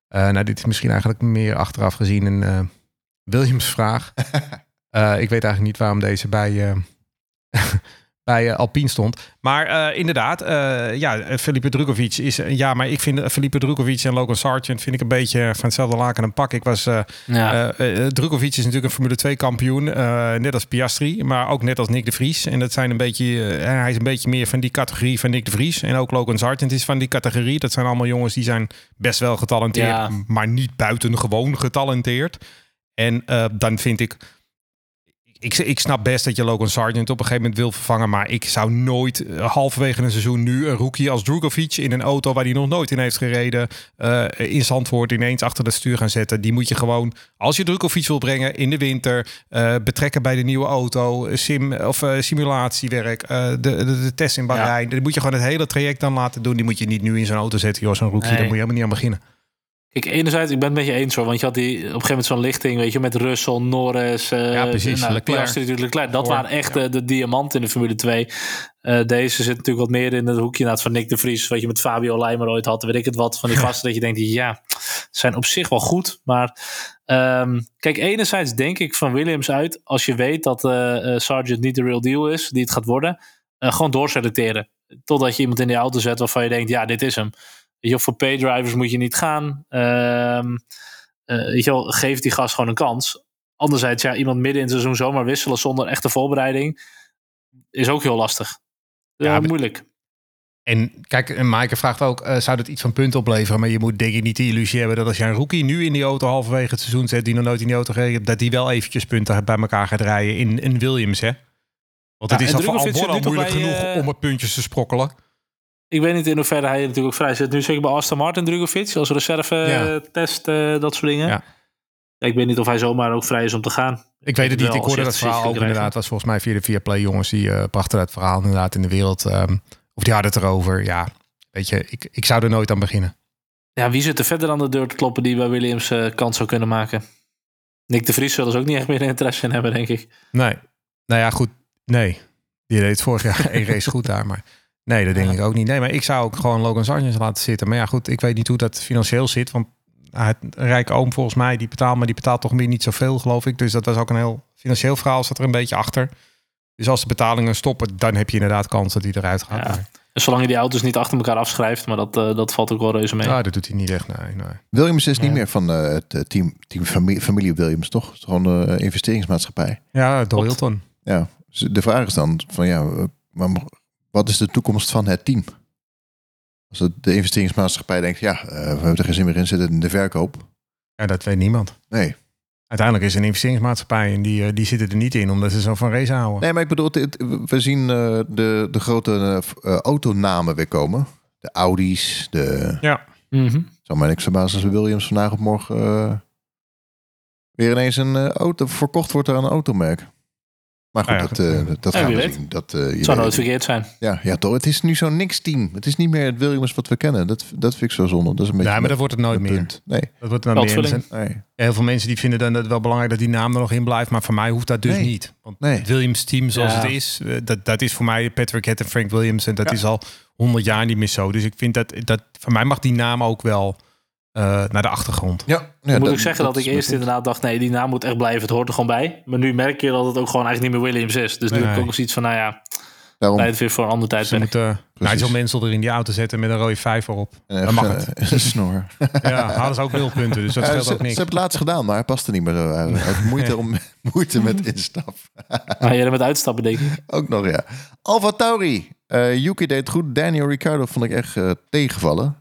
Eh, nou, dit is misschien eigenlijk meer achteraf gezien een eh, Williams vraag. Eh, ik weet eigenlijk niet waarom deze bij, eh, bij eh, Alpine stond. Maar eh, inderdaad, eh, ja, Felipe Drukovic is... ja, maar ik vind Felipe Drukovic en Logan Sargent... vind ik een beetje van hetzelfde laken en pak. Ik was... Ja. Drukovic is natuurlijk een Formule 2 kampioen, net als Piastri, maar ook net als Nick de Vries. En dat zijn een beetje, hij is een beetje meer van die categorie van Nick de Vries. En ook Logan Sargent is van die categorie. Dat zijn allemaal jongens die zijn best wel getalenteerd, Ja. maar niet buitengewoon getalenteerd. En dan vind ik, ik, ik snap best dat je Logan Sargent op een gegeven moment wil vervangen. Maar ik zou nooit eh, halverwege een seizoen nu een rookie als Drukovic in een auto waar hij nog nooit in heeft gereden. eh, in Zandvoort ineens achter het stuur gaan zetten. Die moet je gewoon, als je Drukovic wil brengen in de winter, eh, betrekken bij de nieuwe auto, sim of simulatiewerk, de, de, de test in Bahrein. Die moet je gewoon het hele traject dan laten doen. Die moet je niet nu in zo'n auto zetten, joh, zo'n rookie. Nee. Daar moet je helemaal niet aan beginnen. Kijk, enerzijds, ik ben het met je eens hoor. Want je had die, op een gegeven moment zo'n lichting, weet je, met Russell, Norris, eh Ja, precies. Nou, Leclerc. Leclerc. Dat waren echt de, de diamanten in de Formule 2. Eh, deze zit natuurlijk wat meer in het hoekje naast van Nick de Vries. Wat je met Fabio Leimer ooit had. Weet ik het wat van die gasten dat je denkt, ja, zijn op zich wel goed. Maar ehm, kijk, enerzijds denk ik van Williams uit. Als je weet dat eh, Sargent niet de real deal is, die het gaat worden. gewoon doorselecteren. Totdat je iemand in die auto zet waarvan je denkt, ja, dit is hem. Weet je, wel, voor paydrivers moet je niet gaan. Eh, weet je wel, geef die gast gewoon een kans. Anderzijds, ja, iemand midden in het seizoen zomaar wisselen zonder echte voorbereiding is ook heel lastig. Ja, Ja, moeilijk. En kijk, en Maaike vraagt ook, eh, zou dat iets van punten opleveren? Maar je moet denk ik niet de illusie hebben dat als je een rookie nu in die auto halverwege het seizoen zet, die nog nooit in die auto gereden dat die wel eventjes punten bij elkaar gaat rijden in, in Williams, hè? Want het is en al voor Albon al moeilijk bij, genoeg eh, om er puntjes te sprokkelen. Ik weet niet in hoeverre hij natuurlijk ook vrij zit. Nu zeker bij Aston Martin Drugovic als reserve Ja. eh, test, eh, dat soort dingen. Ja. Ja, ik weet niet of hij zomaar ook vrij is om te gaan. Ik weet het niet. Ik hoorde dat verhaal ook inderdaad. was volgens mij via de Viaplay jongens die eh, brachten dat verhaal inderdaad in de wereld. ehm, of die hadden het erover. Ja, weet je, ik, ik zou er nooit aan beginnen. Ja, wie zit er verder aan de deur te kloppen die bij Williams kans zou kunnen maken? Nick de Vries zullen ze ook niet echt meer interesse in hebben, denk ik. Nee. Nou ja, goed. Nee. Die deed vorig jaar één race goed daar. Maar nee, dat denk Ja. ik ook niet. Nee, maar ik zou ook gewoon Logan Sargent laten zitten. Maar ja, goed. Ik weet niet hoe dat financieel zit. Want een rijke oom volgens mij. Die betaalt, maar die betaalt toch meer niet zoveel, geloof ik. Dus dat was ook een heel financieel verhaal. Zat er een beetje achter. Dus als de betalingen stoppen, dan heb je inderdaad kans dat hij eruit gaat. Ja. Maar, En zolang je die auto's niet achter elkaar afschrijft, maar dat, eh, dat valt ook wel reuze mee. ja, dat doet hij niet echt. Nee, nee. Williams is niet meer van eh, het eh, team, team familie, familie Williams, toch? Het gewoon een investeringsmaatschappij. Ja, door. Hilton. Ja, dus de vraag is dan van ja, maar wat is de toekomst van het team? Als de investeringsmaatschappij denkt, ja, eh, we hebben er geen zin meer in, zitten in de verkoop. Ja, dat weet niemand. Nee. Uiteindelijk is een investeringsmaatschappij en die, eh, die zitten er niet in omdat ze zo van race houden. Nee, maar ik bedoel, we zien eh, de, de grote autonamen weer komen. De Audi's, de... Ja. Mhm. Zou mij niks verbazen als de Williams vandaag of morgen eh, weer ineens een auto verkocht wordt aan een automerk. Maar goed, Ah ja, dat, eh, dat Ja, gaan we zien. Dat, eh, je Het zou nooit het. verkeerd zijn. ja, ja, toch. Het is nu zo'n niks-team. Het is niet meer het Williams wat we kennen. Dat, dat vind ik zo zonde. Dat is een beetje Nee, maar dat wordt het nooit meer. punt. Nee, Dat wordt dan meer. Veldvulling. Er zijn nee. Heel veel mensen die vinden dan dat het wel belangrijk dat die naam er nog in blijft. Maar voor mij hoeft dat dus Nee. niet. Want Nee. het Williams team zoals Ja. het is, eh, dat, dat is voor mij Patrick Head en Frank Williams. En dat Ja. is al honderd jaar niet meer zo. Dus ik vind dat, dat voor mij mag die naam ook wel naar de achtergrond. Ja, ja, moet ik zeggen dat, ik eerst inderdaad dacht, nee, die naam moet echt blijven. Het hoort er gewoon bij. Maar nu merk je dat het ook gewoon eigenlijk niet meer Williams is. Dus nu Nee. heb ik ook nog zoiets van, nou ja, Daarom. tijd weer voor een ander Ze tijdperk. moeten Nigel Mansell er in die auto zetten met een rode vijver op. En Dan mag even, het. eh, een snor. Ja, hadden ze ook nul punten. Dus dat Ja, scheelt ze, ook ze niks. hebben het laatst gedaan, maar hij paste niet meer had moeite, om, moeite met instap. Ah, jij met uitstappen, denk ik. Ook nog, ja. Alfa Tauri. Eh Yuki deed het goed. Daniel Ricciardo vond ik echt eh, tegenvallen.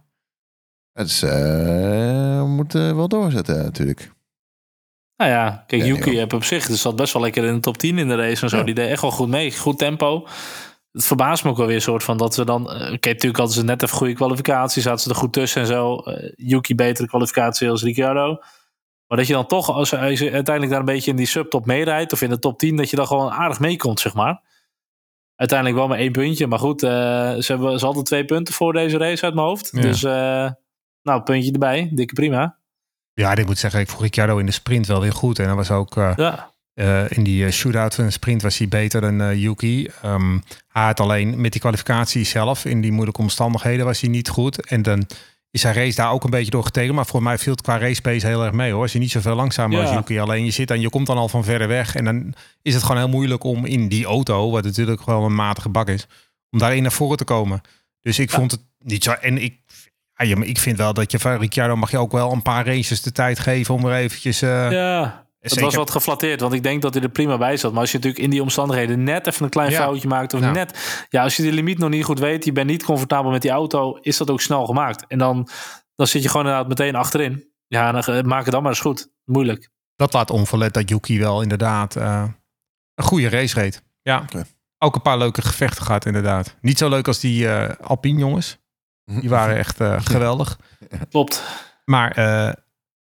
Eh, we moeten wel doorzetten natuurlijk. Nou ja, kijk, Ja, Yuki heb op zich dus zat best wel lekker in de top 10 in de race en zo. Ja. Die deed echt wel goed mee. Goed tempo. Het verbaast me ook wel weer een soort van dat ze dan... eh, Oké, natuurlijk hadden ze net even goede kwalificatie. Zaten ze er goed tussen en zo. Eh, Yuki betere kwalificatie als Ricciardo. Maar dat je dan toch, als je, uiteindelijk daar een beetje in die subtop meerijdt... of in de top 10, dat je dan gewoon aardig meekomt, zeg maar. Uiteindelijk wel maar één puntje. Maar goed, eh, ze hebben ze hadden twee punten voor deze race uit mijn hoofd. Ja. Dus, eh, nou, puntje erbij. Dikke prima. Ja, ik moet zeggen, ik vond Ricciardo in de sprint wel weer goed. En dat was ook eh, Ja, eh, in die eh, shootout van de sprint was hij beter dan eh, Yuki. Ehm, hij had alleen met die kwalificatie zelf, in die moeilijke omstandigheden, was hij niet goed. En dan is zijn race daar ook een beetje door getekend. Maar voor mij viel het qua race pace heel erg mee hoor. Als je niet zoveel langzamer Ja. als Yuki. Alleen je zit en je komt dan al van verder weg. En dan is het gewoon heel moeilijk om in die auto, wat natuurlijk wel een matige bak is, om daarin naar voren te komen. Dus ik Ja. vond het niet zo. En ik, ja, je- ik vind wel dat je van Ricciardo mag je ook wel een paar races de tijd geven om er eventjes. eh, Ja, het Zeker. was wat geflatteerd, want ik denk dat hij er prima bij zat. Maar als je natuurlijk in die omstandigheden net even een klein Ja. foutje maakt, of Ja. net, ja, als je de limiet nog niet goed weet, je bent niet comfortabel met die auto, is dat ook snel gemaakt. En dan, dan zit je gewoon inderdaad meteen achterin. Ja, dan maak het dan maar eens goed. Moeilijk. dat laat onverlet dat Yuki wel inderdaad eh, een goede race reed. Ja, Oké. ook een paar leuke gevechten gehad inderdaad. Niet zo leuk als die eh Alpine jongens. Die waren echt eh, geweldig. Klopt. Maar eh,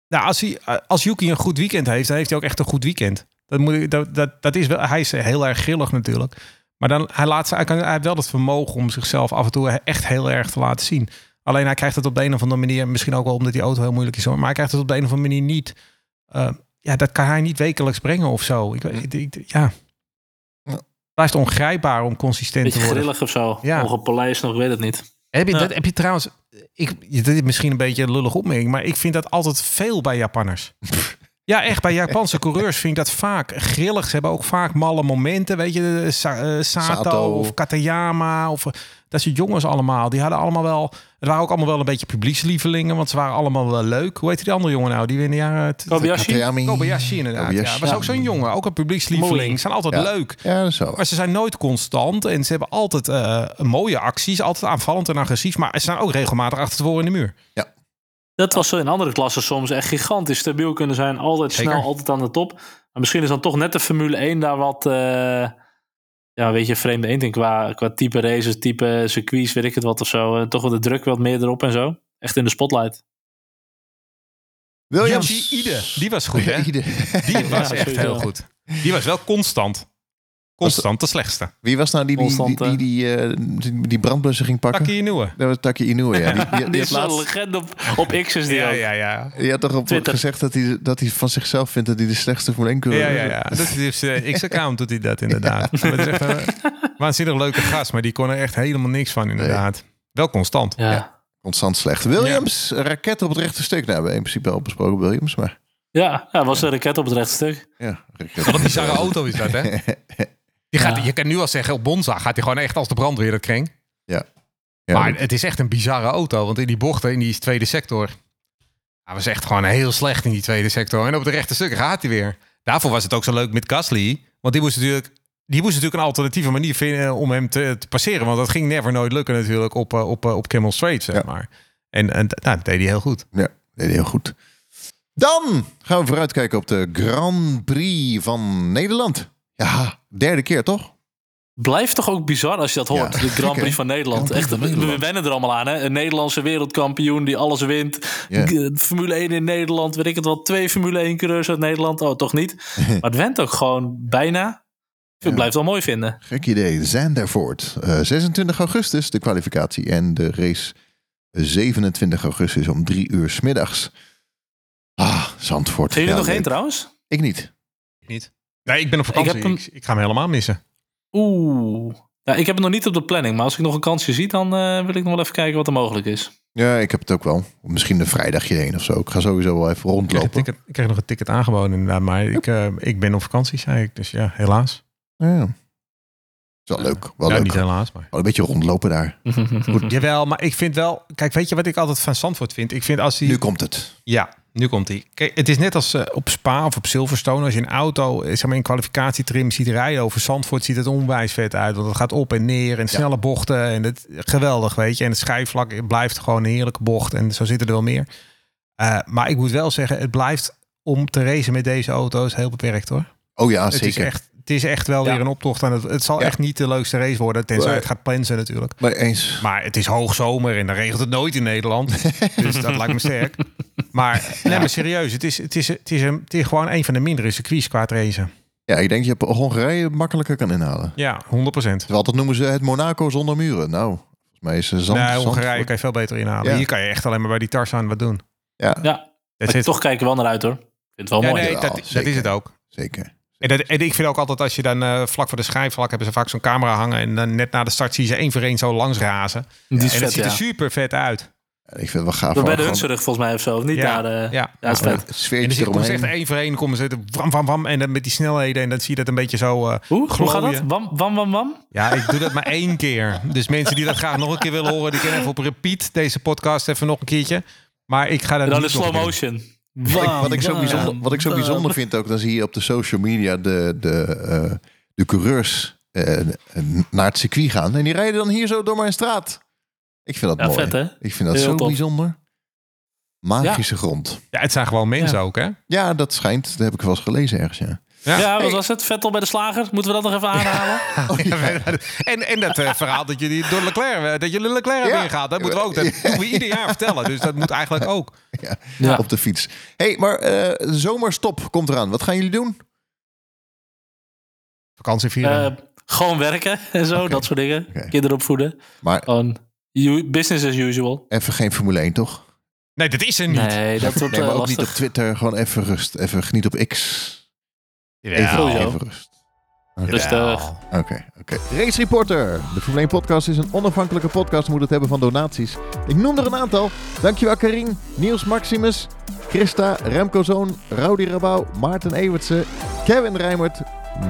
nou, als, hij, eh, als Yuki een goed weekend heeft, dan heeft hij ook echt een goed weekend. Dat moet ik, dat, dat, dat is wel, hij is heel erg grillig natuurlijk. Maar dan, hij, laat, ze- hij, kan, hij heeft wel het vermogen om zichzelf af en toe echt heel erg te laten zien. Alleen hij krijgt het op de een of andere manier, misschien ook wel omdat die auto heel moeilijk is hoor, maar hij krijgt het op de een of andere manier niet. eh, ja, dat kan hij niet wekelijks brengen of zo. Ik, ik, ik- ja. Ja. Blijft ongrijpbaar om consistent te worden. grillig of zo. Ja. Ongepolijst nog, ik weet het niet. Heb je, Ja. dat, heb je trouwens, ik, dit is misschien een beetje een lullig opmerking, maar ik vind dat altijd veel bij Japanners. Ja, echt. Bij Japanse coureurs vind ik dat vaak grillig. Ze hebben ook vaak malle momenten. Weet je, Sa- eh, Sato, Sato. of Katayama. Of, eh, dat soort jongens allemaal. Die hadden allemaal wel... Het waren ook allemaal wel een beetje publiekslievelingen. Want ze waren allemaal wel leuk. Hoe heet die andere jongen nou? Die in de jaren... Kobayashi? Kobayashi inderdaad. Kobayashi. Ja, was ook zo'n jongen. Ook een publiekslieveling. Ze zijn altijd Ja. leuk. Ja, dat is. Maar ze zijn nooit constant. En ze hebben altijd eh, mooie acties. Altijd aanvallend en agressief. Maar ze staan ook regelmatig achter tevoren in de muur. Dat was zo in andere klassen soms echt gigantisch stabiel kunnen zijn. Altijd Zeker. snel, altijd aan de top. Maar misschien is dan toch net de Formule 1 daar wat... eh, ja, weet je, vreemde eend qua, qua type races, type circuits, weet ik het wat of zo. Eh, toch wel de druk wat meer erop en zo. Echt in de spotlight. Williams. Yoshi Ide. Die was goed, hè? Ide. Die was Ja, echt heel goed. Die was wel constant. Constant de slechtste. Wie was nou die die, die, die, die, eh, die, die brandblusser ging pakken? Taki Inoue. Dat was Taki Inoue, ja. Die, die, die, Die had is laatst- legende op, op X is die Ja, ja, ja. die had toch op Twitter. gezegd dat hij, dat hij van zichzelf vindt dat hij de slechtste Formule 1 coureur Ja, ja, ja. Dat is uh, X-account doet hij dat inderdaad. Maar dat is echt een waanzinnig leuke gast, maar die kon er echt helemaal niks van inderdaad. Wel constant. Ja. Ja. Constant slecht. Williams, raket op het rechte stuk. Nou, we hebben in principe al besproken Williams, maar Ja, ja, was een raket op het rechte stuk. ja. raket. Wat een bizarre auto is dat, hè? Die gaat, Ja. Je kan nu al zeggen, op Bonza gaat hij gewoon echt als de brandweer dat kring. Ja, maar dat- het is echt een bizarre auto, want in die bochten, in die tweede sector... Hij was echt gewoon heel slecht in die tweede sector. En op de rechte stukken gaat hij weer. Daarvoor was het ook zo leuk met Gasly. Want die moest natuurlijk, die moest natuurlijk een alternatieve manier vinden om hem te, te passeren. Want dat ging never nooit lukken natuurlijk op, eh, op, eh, op Camel Straight, zeg Ja. maar. En, en nou, dat deed hij heel goed. Ja, deed hij heel goed. Dan gaan we vooruitkijken op de Grand Prix van Nederland. Ja, derde keer toch? Blijft toch ook bizar als je dat hoort. Ja, de Grand? Prix van Nederland. Echt, van we- wennen er allemaal aan. Hè? Een Nederlandse wereldkampioen die alles wint. Ja. Formule 1 in Nederland. Weet ik het wel. Twee Formule 1 coureurs uit Nederland. Oh, toch niet. maar het went ook gewoon bijna. Ik blijf het wel mooi vinden. Gek idee. Zandervoort. Eh 26 augustus de kwalificatie. En de race 27 augustus om drie uur 's middags. Ah, Zandvoort. Zijn jullie Ja, nog heen leuk. trouwens? Ik niet. Niet. Nee, ik ben op vakantie. Ik, ik, hem- ga hem helemaal missen. Oeh. Ja, ik heb het nog niet op de planning, maar als ik nog een kansje zie, dan eh, wil ik nog wel even kijken wat er mogelijk is. Ja, ik heb het ook wel. Misschien een vrijdagje heen of zo. Ik ga sowieso wel even Ik kreeg, rondlopen. ticket, ik kreeg nog een ticket aangeboden inderdaad. Maar ik, eh, ik ben op vakantie, zei ik. Dus ja, helaas. Ja. Is wel leuk. Wel ja, leuk. niet helaas, maar... Wel een beetje rondlopen daar. Jawel, maar ik vind wel... Kijk, weet je wat ik altijd van Zandvoort vind? Ik vind als die... Nu komt het. Ja, nu komt hij. Kijk, het is net als eh, op Spa of op Silverstone. Als je een auto, eh, zeg maar in kwalificatietrim ziet rijden over Zandvoort, ziet het onwijs vet uit. Want het gaat op en neer en snelle bochten. En het geweldig, weet je. En het schijfvlak blijft gewoon een heerlijke bocht. En zo zitten er wel meer. Eh, maar ik moet wel zeggen, het blijft om te racen met deze auto's heel beperkt hoor. Oh ja, Het is, zeker. echt, het is echt wel Ja. weer een optocht. En het, het zal Ja. echt niet de leukste race worden. Tenzij het gaat plensen natuurlijk. Maar eens. Maar het is hoogzomer en dan regent het nooit in Nederland. dus dat lijkt me sterk. Maar, nee, maar serieus, het is, het, is, het, is een, het is gewoon een van de mindere circuits qua racen. Ja, ik denk je op Hongarije makkelijker kan inhalen. Ja, 100 procent. Dat noemen ze het Monaco zonder muren. Nou, volgens mij is zand, Nee, Hongarije kan je veel beter inhalen. Ja. Hier kan je echt alleen maar bij die Tarzan wat doen. Ja, Ja, Dat toch kijken we wel naar uit hoor. Ik vind het wel ja, mooi. nee, dat, dat is het ook. zeker. En, dat, en ik vind ook altijd als je dan eh, vlak voor de schijfvlak hebben ze vaak zo'n camera hangen. En dan net na de start zie je ze één voor één zo langs razen. Die is en vet, dat ziet ja. er super vet uit. Ik vind het wel gaaf. Dat bij de gewoon Hunsrug volgens mij of zo, of niet? Ja, daar, eh, ja. ja, is Ja, vet. Het En dan sfeertje eromheen. echt één voor één, komen ze wam, wam, wam. En dan met die snelheden. En dan zie je dat een beetje zo... eh, Hoe? Hoe gaat dat? Wam, wam, wam, wam? Ja, ik doe dat maar één keer. Dus mensen die dat graag nog een keer willen horen, die kunnen even op repeat deze podcast even nog een keertje. Maar ik ga dat En dan niet in nog slow doen. Wat ik, wat, ik zo bijzonder, wat ik zo bijzonder vind ook, dan zie je op de social media de, de, eh, de coureurs eh, naar het circuit gaan. En die rijden dan hier zo door mijn straat. Ik vind dat Ja, mooi. vet, hè? Ik vind dat Heel zo bijzonder. Magische grond. Ja, het zijn gewoon mensen Ja. ook, hè? Ja, dat schijnt. Dat heb ik wel eens gelezen ergens, ja. Ja, wat Hey. was het? Vettel bij de slager? Moeten we dat nog even aanhalen? En, en dat eh, verhaal dat jullie door Leclerc, eh, dat jullie Leclerc hebben Ja. ingehaald, dat moeten we ook. Dat doen we ieder jaar vertellen. Dus dat moet eigenlijk ook. ja, Ja. Op de fiets. hey, maar eh, de zomerstop komt eraan. Wat gaan jullie doen? Vakantie vieren. Eh, gewoon werken en zo, dat soort dingen. Kinderen opvoeden. Maar Gewoon business as usual. even geen Formule 1, toch? nee, dat is er niet. Nee, dat wordt Nee, maar ook niet op. Twitter. Gewoon even rust. Even geniet op X. Even, even rust. Rustig. Oké, oké. Race Reporter. De Formule 1 podcast is een onafhankelijke podcast. Moet het hebben van donaties. Ik noem er een aantal. Dankjewel Karin, Niels Maximus, Christa, Remco Zoon, Rowdy Rabouw, Maarten Ewertse, Kevin Rijmert,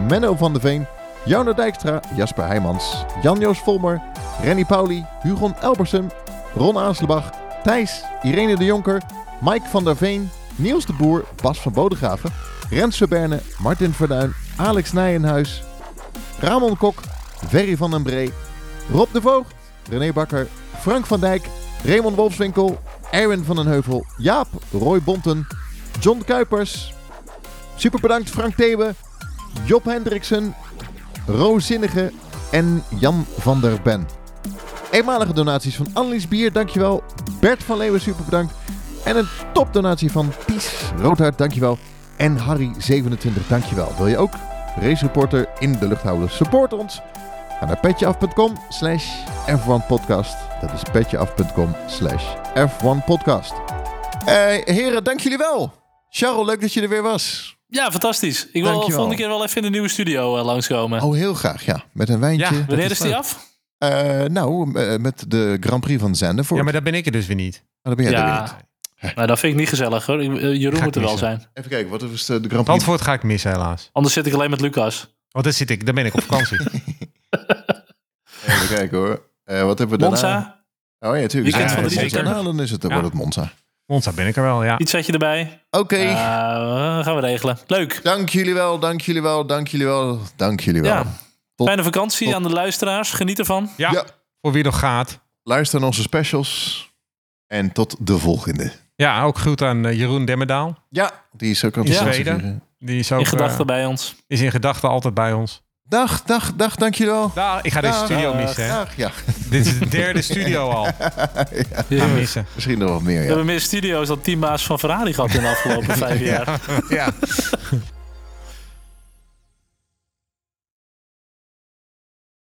Menno van de Veen, Jouno Dijkstra, Jasper Heijmans, Jan-Joos Volmer, Renny Pauli, Hugon Elbersen, Ron Aanslebach, Thijs, Irene de Jonker, Mike van der Veen, Niels de Boer, Bas van Bodegraven, Rens Verberne, Martin Verduin, Alex Nijenhuis, Ramon Kok, Ferry van den Bree, Rob de Voogd, René Bakker, Frank van Dijk, Raymond Wolfswinkel, Erwin van den Heuvel, Jaap, Roy Bonten, John Kuipers. Super bedankt Frank Thebe, Job Hendriksen, Roos Zinnige en Jan van der Ben. Eenmalige donaties van Annelies Bier, dankjewel. Bert van Leeuwen, super bedankt. En een topdonatie van Ties Roodhart, dankjewel. En Harry27, dankjewel. Wil je ook Race Reporter in de lucht houden? Support ons. Ga naar petjeaf.com slash F1podcast. Dat is petjeaf.com slash F1podcast. Eh, heren, dank jullie wel. Charles, leuk dat je er weer was. Ja, fantastisch. Ik wil Dankjewel. volgende keer wel even in de nieuwe studio eh, langskomen. Oh, heel graag, ja. Met een wijntje. Ja, Wanneer is is die af? Eh, nou, eh, met de Grand Prix van Zandvoort. Ja, maar daar ben ik er dus weer niet. Maar dan ben jij er weer niet. nou, dat vind ik niet gezellig hoor. Eh, Jeroen moet er wel zijn. Even kijken, wat is de, de Grand Prix? Zandvoort ga ik missen helaas. Anders zit ik alleen met Lucas. Want daar zit ik, daar ben ik op vakantie. Even kijken hoor. Eh, wat hebben we daarna? Monza, Oh ja, natuurlijk. Weekend van de zeker. Nou, dan is het, dan Ja. wordt het Monza. Monza ben ik er wel, ja. iets zet je erbij. Oké. Uh, gaan we regelen. Leuk. Dank jullie wel, dank jullie wel, dank jullie wel, dank jullie wel. Ja. Tot- Fijne vakantie tot- aan de luisteraars. Geniet ervan. Ja, Ja. voor wie nog gaat. Luister naar onze specials. En tot de volgende. Ja, ook goed aan eh, Jeroen Demmerdaal. Ja, die is ook aan Die het Zweden. Die is ook In gedachten eh, bij ons. is in gedachten altijd bij ons. Dag, dag, dag, dank jullie wel. Daar, ik ga deze Dag. studio Dag. missen. Hè. Dag, ja. Dit is de derde studio al. Ga missen. Misschien nog wat meer, We ja. hebben meer studio's dan teambaas van Ferrari gehad in de afgelopen vijf jaar. Ja.